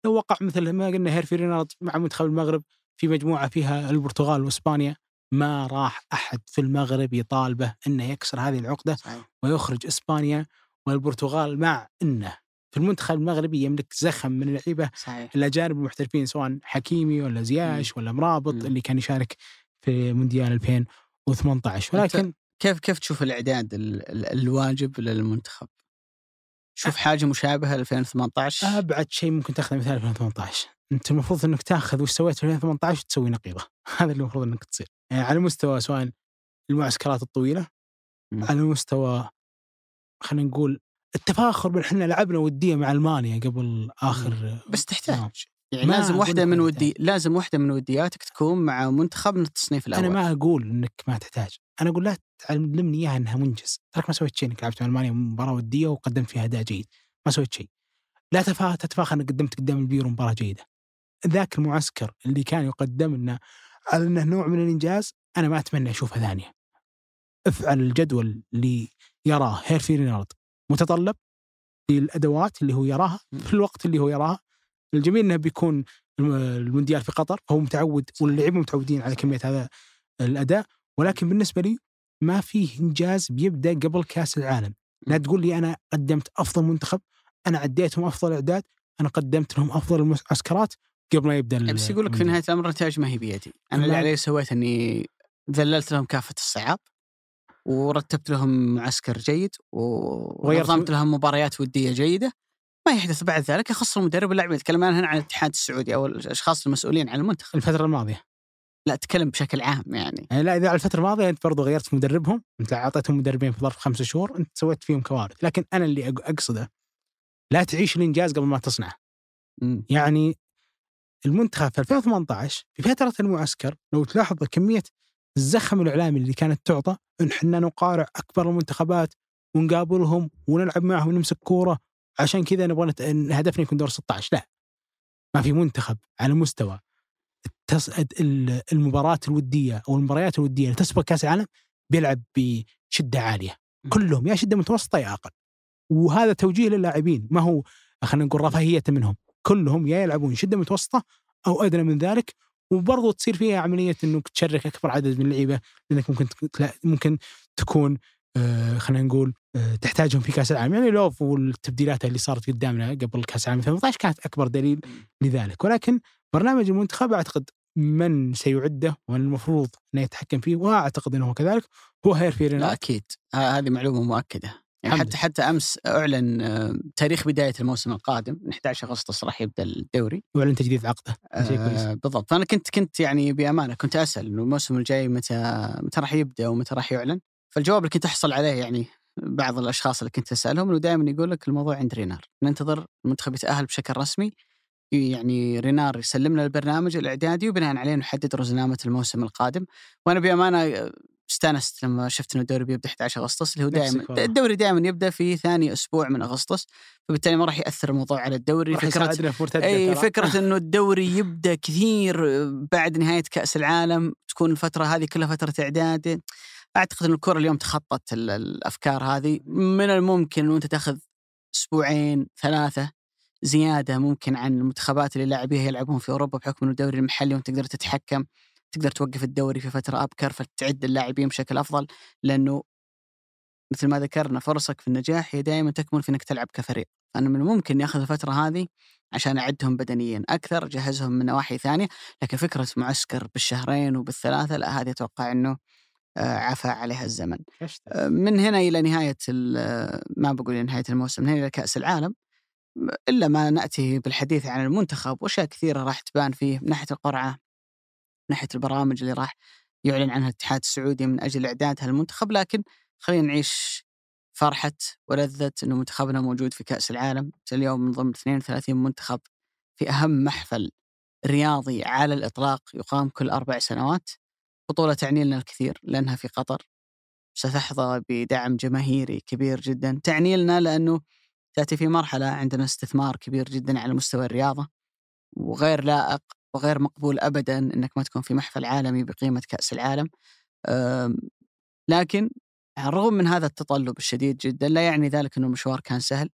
لو وقع مثل ما قلنا هيرفي رينارد مع منتخب المغرب في مجموعة فيها البرتغال وإسبانيا ما راح أحد في المغرب يطالبه إنه يكسر هذه العقدة صحيح. ويخرج إسبانيا والبرتغال مع إنه في المنتخب المغربي يملك زخم من اللعيبة الاجانب المحترفين سواء حكيمي ولا زياش ولا مرابط م. اللي كان يشارك في مونديال 2018 ولكن كيف كيف تشوف الإعداد الواجب للمنتخب؟ شوف حاجة مشابهة ل 2018 أبعد شيء ممكن تاخذه مثال 2018 أنت المفروض إنك تاخذ وش سويت في 2018 وتسوي نقيضه هذا اللي المفروض إنك تصير. يعني على مستوى سواء المعسكرات الطويلة م. على مستوى خلينا نقول التفاخر بان إحنا لعبنا ودية مع ألمانيا قبل آخر بس تحتاج. يعني لازم واحدة من ودي لازم واحدة من ودياتك تكون مع منتخب من التصنيف الأول. أنا ما أقول إنك ما تحتاج. أنا أقول لا تعلمني إياها إنها منجز. تراك ما سويت شيء إنك لعبت مع ألمانيا مباراة ودية وقدمت فيها أداء جيد. ما سويت شيء. لا تتفاخر إنك قدمت قدام البيرو مباراة جيدة. ذاك المعسكر اللي كان يقدم لنا على إنه نوع من الإنجاز أنا ما أتمنى اشوفه ثانية. افعل الجدول اللي يراه هيرفي رينارد. متطلب للادوات اللي هو يراها في الوقت اللي هو يراها. الجميل إنه بيكون المونديال في قطر هو متعود واللاعبين متعودين على كمية هذا الأداء. ولكن بالنسبة لي ما فيه إنجاز بيبدأ قبل كأس العالم. لا تقول لي أنا قدمت أفضل منتخب أنا عديتهم أفضل إعداد أنا قدمت لهم أفضل المعسكرات قبل ما يبدأ بس يقول لك في نهاية الامر النتائج ما هي بيدي. أنا اللي علي سويت إني ذللت لهم كافة الصعاب. ورتبت لهم معسكر جيد ونظمت لهم مباريات ودية جيدة. ما يحدث بعد ذلك يخص المدرب واللاعبين نتكلم الآن عن الاتحاد السعودي أو الأشخاص المسؤولين عن المنتخب. الفترة الماضية. لا أتكلم بشكل عام يعني. يعني لا إذا على الفترة الماضية أنت برضو غيرت مدربهم. أنت أعطيتهم مدربين في ظرف خمسة شهور. أنت سويت فيهم كوارث. لكن أنا اللي أقصده لا تعيش الإنجاز قبل ما تصنعه يعني المنتخب في 2018 في فترة المعسكر لو تلاحظ كمية الزخم الإعلامي اللي كانت تعطى إن إحنا نقارع أكبر المنتخبات ونقابلهم ونلعب معهم ونمسك كورة عشان كذا نبغى هدفنا يكون دور 16 لا ما في منتخب على مستوى المباراة الودية أو المباريات الودية اللي تسبق كأس العالم بيلعب بشدة عالية. كلهم يا شدة متوسطة يا أقل. وهذا توجيه للاعبين. ما هو خلينا نقول رفاهية منهم. كلهم يا يلعبون شدة متوسطة أو أدنى من ذلك وبرضو تصير فيها عملية إنك تشرك أكبر عدد من اللعيبة لأنك ممكن ممكن تكون آه خلينا نقول آه تحتاجهم في كأس العالم. يعني لوف والتبديلات اللي صارت قدامنا قبل كأس العالم 2018 كانت أكبر دليل لذلك. ولكن برنامج المنتخب أعتقد من سيعده ومن المفروض إنه يتحكم فيه وأعتقد إنه كذلك هو هير فيرينا. لا أكيد. هذه معلومة مؤكدة. يعني حتى حتى أمس أعلن آه، تاريخ بداية الموسم القادم من 11 اغسطس راح يبدأ الدوري. واعلن تجديد عقده. آه بالضبط. فأنا كنت كنت يعني بأمانة كنت أسأل إنه الموسم الجاي متى متى راح يبدأ ومتى راح يعلن؟ فالجواب اللي كنت أحصل عليه يعني بعض الأشخاص اللي كنت أسألهم إنه دائما يقول لك الموضوع عند رينار. ننتظر المنتخب يتأهل بشكل رسمي يعني رينار يسلمنا البرنامج الإعدادي وبناء عليه نحدد رزنامه الموسم القادم. وأنا بأمانة استانست لما شفت إنه الدوري بيبدأ 11 أغسطس اللي هو دائما الدوري دائما يبدأ في ثاني أسبوع من أغسطس فبالتالي ما راح يأثر الموضوع على الدوري. فكرة اي فكرة إنه الدوري يبدأ كثير بعد نهاية كأس العالم تكون الفترة هذه كلها فترة إعداد. أعتقد إن الكرة اليوم تخطت الأفكار هذه. من الممكن إنه أنت تأخذ أسبوعين ثلاثة زيادة ممكن عن المنتخبات اللي لاعبيها يلعبون في أوروبا بحكم إنه الدوري المحلي وانت تقدر تتحكم. تقدر توقف الدوري في فترة أبكر فتعد اللاعبين بشكل أفضل لأنه مثل ما ذكرنا فرصك في النجاح هي دائما تكمن في إنك تلعب كفريق. فانا من الممكن ياخذ الفترة هذه عشان أعدهم بدنيا أكثر اجهزهم من نواحي ثانية لكن فكرة معسكر بالشهرين وبالثلاثة لا هذه أتوقع إنه آه، عفى عليها الزمن. آه، من هنا إلى نهاية آه، ما بقول نهاية الموسم من هنا إلى كأس العالم إلا ما نأتي بالحديث عن المنتخب وأشياء كثيرة راح تبان فيه من ناحية القرعة. ناحية البرامج اللي راح يعلن عنها الاتحاد السعودي من أجل اعدادها للمنتخب لكن خلينا نعيش فرحة ولذة إنه منتخبنا موجود في كأس العالم. اليوم من ضمن 32 منتخب في أهم محفل رياضي على الإطلاق يقام كل أربع سنوات. بطولة تعني لنا الكثير لأنها في قطر. ستحظى بدعم جماهيري كبير جدا. تعني لنا لأنه تأتي في مرحلة عندنا استثمار كبير جدا على مستوى الرياضة. وغير لائق وغير مقبول ابدا إنك ما تكون في محفل عالمي بقيمة كأس العالم. لكن على الرغم من هذا التطلب الشديد جدا لا يعني ذلك إنه المشوار كان سهل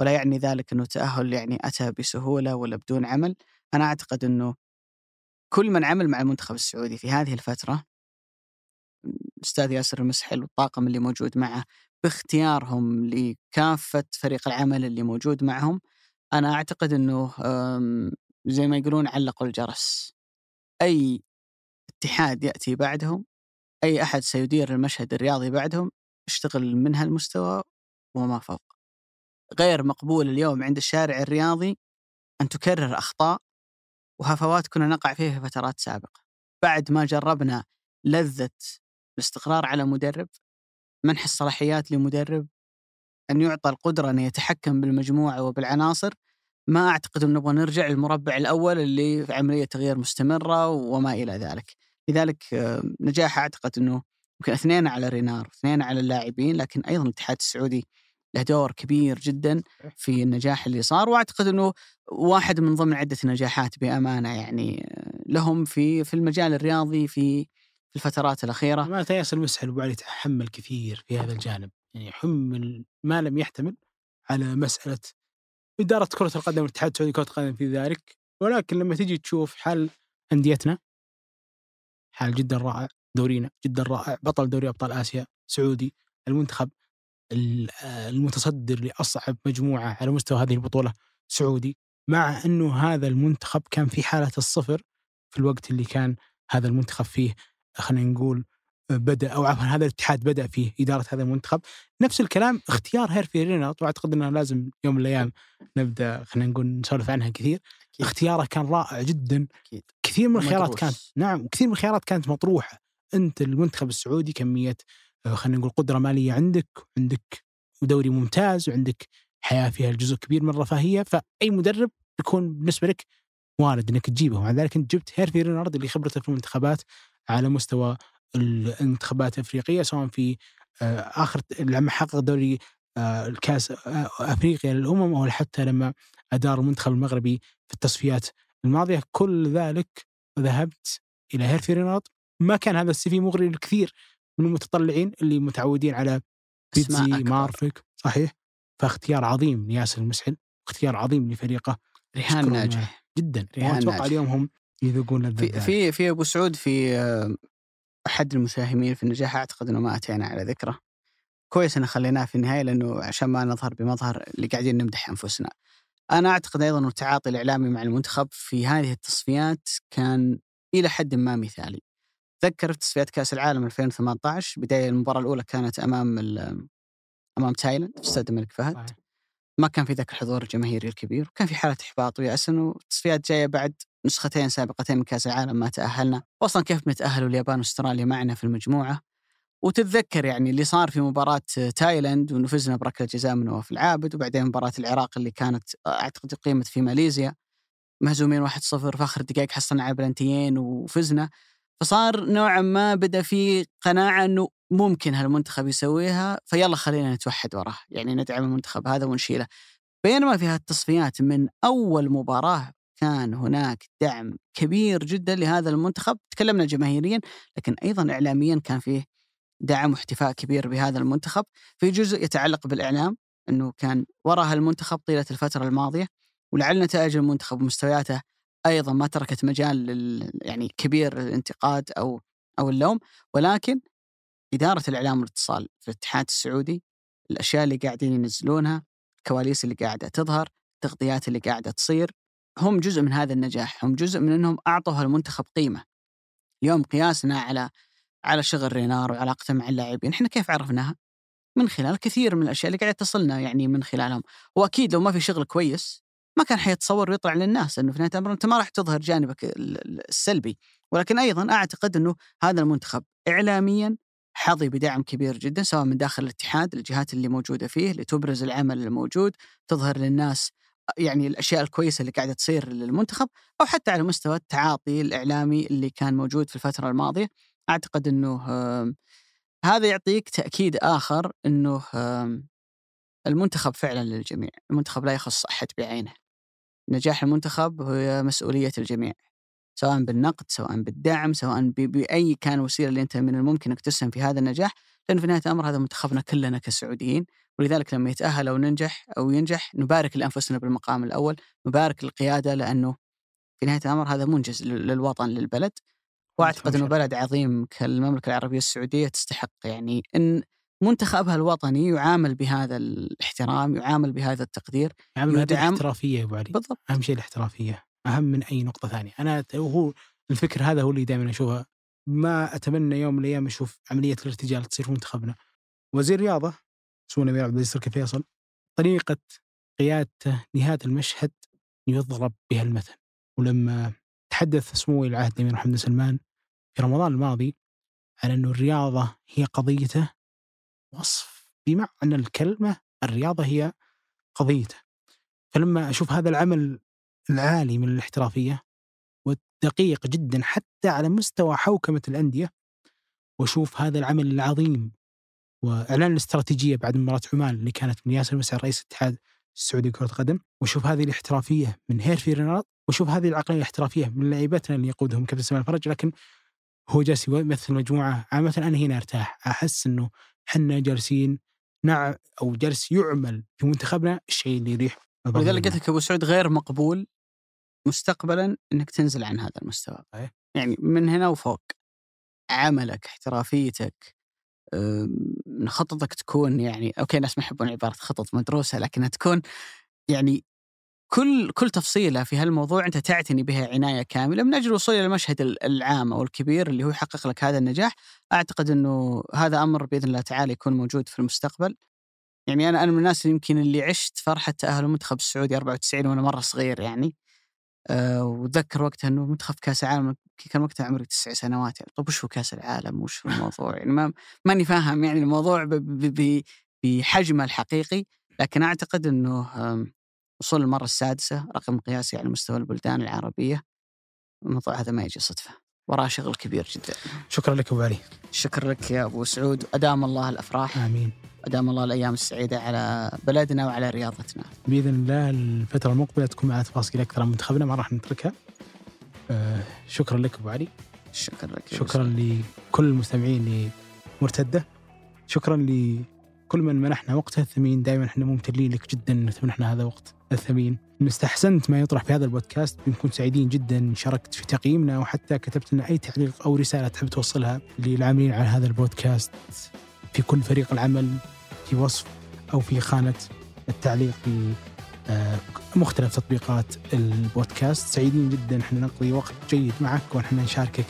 ولا يعني ذلك إنه التاهل يعني أتى بسهولة ولا بدون عمل. أنا أعتقد إنه كل من عمل مع المنتخب السعودي في هذه الفترة الاستاذ ياسر المسحل والطاقم اللي موجود معه باختيارهم لكافة فريق العمل اللي موجود معهم أنا أعتقد إنه زي ما يقولون علقوا الجرس. أي اتحاد يأتي بعدهم أي أحد سيدير المشهد الرياضي بعدهم اشتغل من هالمستوى وما فوق. غير مقبول اليوم عند الشارع الرياضي أن تكرر أخطاء وهفوات كنا نقع فيها في فترات سابقة. بعد ما جربنا لذة الاستقرار على مدرب منح الصلاحيات لمدرب أن يعطى القدرة أن يتحكم بالمجموعة وبالعناصر ما أعتقد إنه نبغى نرجع للمربع الأول اللي في عملية تغيير مستمرة وما إلى ذلك. لذلك آه، نجاح أعتقد إنه يمكن اثنين على رينار واثنين على اللاعبين لكن أيضا الاتحاد السعودي له دور كبير جدا في النجاح اللي صار وأعتقد إنه واحد من ضمن عدة نجاحات بأمانة يعني آه، لهم في في المجال الرياضي في في الفترات الأخيرة. ما ياسر المسحل أبو علي تحمل كثير في هذا الجانب، يعني حمل ما لم يحتمل على مسألة إدارة كرة القدم والاتحاد السعودي لكرة القدم في ذلك. ولكن لما تجي تشوف حال أنديتنا حال جدا رائع دورينا جدا رائع بطل دوري أبطال آسيا سعودي المنتخب المتصدر لأصعب مجموعة على مستوى هذه البطولة سعودي. مع أنه هذا المنتخب كان في حالة الصفر في الوقت اللي كان هذا المنتخب فيه خلينا نقول بدأ أو عفوا هذا الاتحاد بدأ في إدارة هذا المنتخب. نفس الكلام اختيار هيرفي رينارد واعتقد إنه لازم يوم من الأيام نبدأ خلينا نقول نسولف عنها كثير. أكيد. اختياره كان رائع جدا. أكيد. كثير من الخيارات كانت نعم كثير من الخيارات كانت مطروحة. أنت المنتخب السعودي كمية آه، خلينا نقول قدرة مالية عندك عندك دوري ممتاز وعندك حياة فيها الجزء كبير من الرفاهية فأي مدرب يكون بالنسبة لك وارد إنك تجيبه. ومع ذلك أنت جبت هيرفي رينارد اللي خبرته في المنتخبات على مستوى المنتخبات الأفريقية سواء في آه، آخر لما حقق دوري آه، الكاس آه، أفريقيا للأمم أو حتى لما أدار المنتخب المغربي في التصفيات الماضية. كل ذلك وذهبت إلى هيرفي رينارد ما كان هذا ال CV مغري للكثير من المتطلعين اللي متعودين على بيتزي مارفيك صحيح؟ فاختيار عظيم لياسر المسعل اختيار عظيم لفريقه. رهان ناجح. جدا. رهان أتوقع اليوم هم يذوقون في, في في أبو سعود في أحد المساهمين في النجاح أعتقد إنه ما أتينا على ذكره كويس ان خليناه في النهاية لأنه عشان ما نظهر بمظهر اللي قاعدين نمدح أنفسنا. أنا أعتقد أيضا إنه التعاطي الإعلامي مع المنتخب في هذه التصفيات كان إلى حد ما مثالي. تذكر في تصفيات كأس العالم 2018 بداية المباراة الأولى كانت أمام أمام تايلاند في استاد الملك فهد. ما كان في ذاك الحضور الجماهيري الكبير وكان في حالة إحباط ويأس أنه التصفيات جاية بعد نسختين سابقتين من كأس العالم ما تأهلنا وأصلا كيف بنتأهل اليابان وأستراليا معنا في المجموعة؟ وتتذكر يعني اللي صار في مباراة تايلاند وانه فزنا بركلة جزاء من نواف العابد وبعدين مباراة العراق اللي كانت أعتقد أقيمت في ماليزيا. مهزومين 1-0 في آخر الدقائق حصلنا على بلنتيين وفزنا. فصار نوعا ما بدأ في قناعة إنه ممكن هالمنتخب يسويها فيلا خلينا نتوحد وراه يعني ندعم المنتخب هذا ونشيله. بينما في هالتصفيات من أول مباراة كان هناك دعم كبير جدا لهذا المنتخب. تكلمنا جماهيريا لكن أيضا اعلاميا كان فيه دعم واحتفاء كبير بهذا المنتخب. في جزء يتعلق بالإعلام إنه كان وراء المنتخب طيلة الفترة الماضية ولعل نتائج المنتخب ومستوياته أيضا ما تركت مجال لل يعني كبير للانتقاد أو أو اللوم. ولكن إدارة الإعلام والاتصال في الاتحاد السعودي الأشياء اللي قاعدين ينزلونها الكواليس اللي قاعدة تظهر التغطيات اللي قاعدة تصير هم جزء من هذا النجاح هم جزء من إنهم اعطوا المنتخب قيمة. اليوم قياسنا على على شغل رينار وعلاقته مع اللاعبين إحنا كيف عرفناها؟ من خلال كثير من الأشياء اللي قاعدة تصلنا يعني من خلالهم. وأكيد لو ما في شغل كويس ما كان حيتصور ويطلع للناس إنه في نهاية الأمر أنت ما راح تظهر جانبك السلبي. ولكن أيضا أعتقد إنه هذا المنتخب اعلاميا حظي بدعم كبير جدا سواء من داخل الاتحاد الجهات اللي موجودة فيه اللي تبرز العمل الموجود تظهر للناس يعني الأشياء الكويسة اللي قاعدة تصير للمنتخب أو حتى على مستوى التعاطي الإعلامي اللي كان موجود في الفترة الماضية أعتقد إنه هذا يعطيك تأكيد آخر إنه المنتخب فعلا للجميع، المنتخب لا يخص أحد بعينه. نجاح المنتخب هو مسؤولية الجميع. سواء بالنقد، سواء بالدعم، سواء بأي كان وسيلة اللي أنت من الممكن إنك تسهم في هذا النجاح، لأن في نهاية الأمر هذا منتخبنا كلنا كسعوديين، ولذلك لما يتأهل أو ننجح أو ينجح نبارك لأنفسنا بالمقام الأول، نبارك للقيادة لأنه في نهاية الأمر هذا منجز للوطن للبلد. وأعتقد إنه بلد عظيم كالمملكة العربية السعودية تستحق يعني إن منتخبها الوطني يعامل بهذا الاحترام يعامل بهذا التقدير يعامل بهذه الاحترافية يا أبو علي. بالضبط. أهم شيء الاحترافية أهم من أي نقطة ثانية. أنا وهو الفكر هذا هو اللي دائما أشوفه. ما أتمنى يوم من الأيام أشوف عملية الارتجال تصير في منتخبنا. وزير الرياضه سمو الامير عبد العزيز تركي فيصل. طريقة قيادته لهذا المشهد يضرب بها المثل. ولما تحدث سمو العهد الأمير محمد سلمان في رمضان الماضي على أنه الرياضة هي قضيته وصف بمعنى الكلمة الرياضة هي قضيته. فلما أشوف هذا العمل العالي من الاحترافية والدقيق جدا حتى على مستوى حوكمة الأندية وأشوف هذا العمل العظيم وإعلان الاستراتيجية بعد مباراة عمان اللي كانت من ياسر مسعر رئيس الاتحاد السعودي لكرة القدم. وأشوف هذه الاحترافية من هيرفي رينارد وأشوف هذه العقلية الاحترافية من لاعبتنا اللي يقودهم كابتن سلمان الفرج. لكن هو جالس يمثل مجموعة عامة أنا هنا أرتاح. أحس إنه إحنا جالسين نع أو جالس يعمل في منتخبنا الشيء اللي يريح ولذلك قلت لك أبو سعود غير مقبول مستقبلا إنك تنزل عن هذا المستوى. أيه؟ يعني من هنا وفوق عملك احترافيتك خططك تكون يعني أوكي الناس ما يحبون عبارة خطط مدروسة لكنها تكون يعني كل كل تفصيلة في هالموضوع أنت تعتني بها عناية كاملة من أجل الوصول إلى المشهد العام أو الكبير اللي هو يحقق لك هذا النجاح. أعتقد إنه هذا أمر بإذن الله تعالى يكون موجود في المستقبل. يعني أنا أنا من الناس يمكن اللي عشت فرحة تاهل المنتخب السعودي 94 وأنا مرة صغير يعني. أه وتذكر وقتها إنه منتخب كأس العالم كان وقتها عمري تسع سنوات يعني. طيب وش هو كأس العالم؟ وش هو الموضوع؟ يعني ما ماني فاهم يعني الموضوع بحجمه الحقيقي. لكن أعتقد إنه وصول المرة السادسة رقم قياسي على مستوى البلدان العربية الموضوع هذا ما يجي صدفة. وراه شغل كبير جدا. شكرا لك أبو علي. شكرا لك يا أبو سعود. أدام الله الأفراح. آمين. أدام الله الأيام السعيدة على بلدنا وعلى رياضتنا. بإذن الله الفترة المقبلة تكون معنا تفاصيل أكثر عن منتخبنا ما راح نتركها. آه شكرا لك أبو علي. شكرا لك. شكرا لكل المستمعين لمرتدة. شكرا لكل من منحنا وقته الثمين. دائما إحنا ممتنين لك جدا إن منحنا هذا وقت الثمين. إن استحسنت ما يطرح في هذا البودكاست بنكون سعيدين جدا إن شاركت في تقييمنا وحتى كتبت لنا أي تعليق أو رسالة تحب توصلها للعاملين على هذا البودكاست. في كل فريق العمل في وصف أو في خانة التعليق في آه، مختلف تطبيقات البودكاست. سعيدين جدا إحنا نقضي وقت جيد معك ونحن نشاركك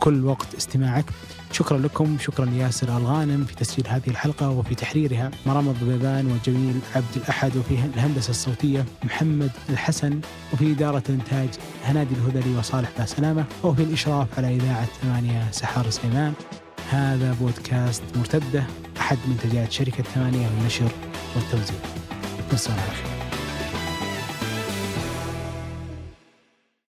كل وقت استماعك. شكرا لكم شكرا لياسر الغانم في تسجيل هذه الحلقة وفي تحريرها. مرام الضبيبان وجميل عبد الأحد وفي الهندسة الصوتية محمد الحسن وفي إدارة الإنتاج هنادي الهذلي وصالح باسلامة وفي الإشراف على إذاعة ثمانية سحار سليمان هذا بودكاست مرتدة أحد منتجات شركة ثمانية للنشر والتوزيع. نصر على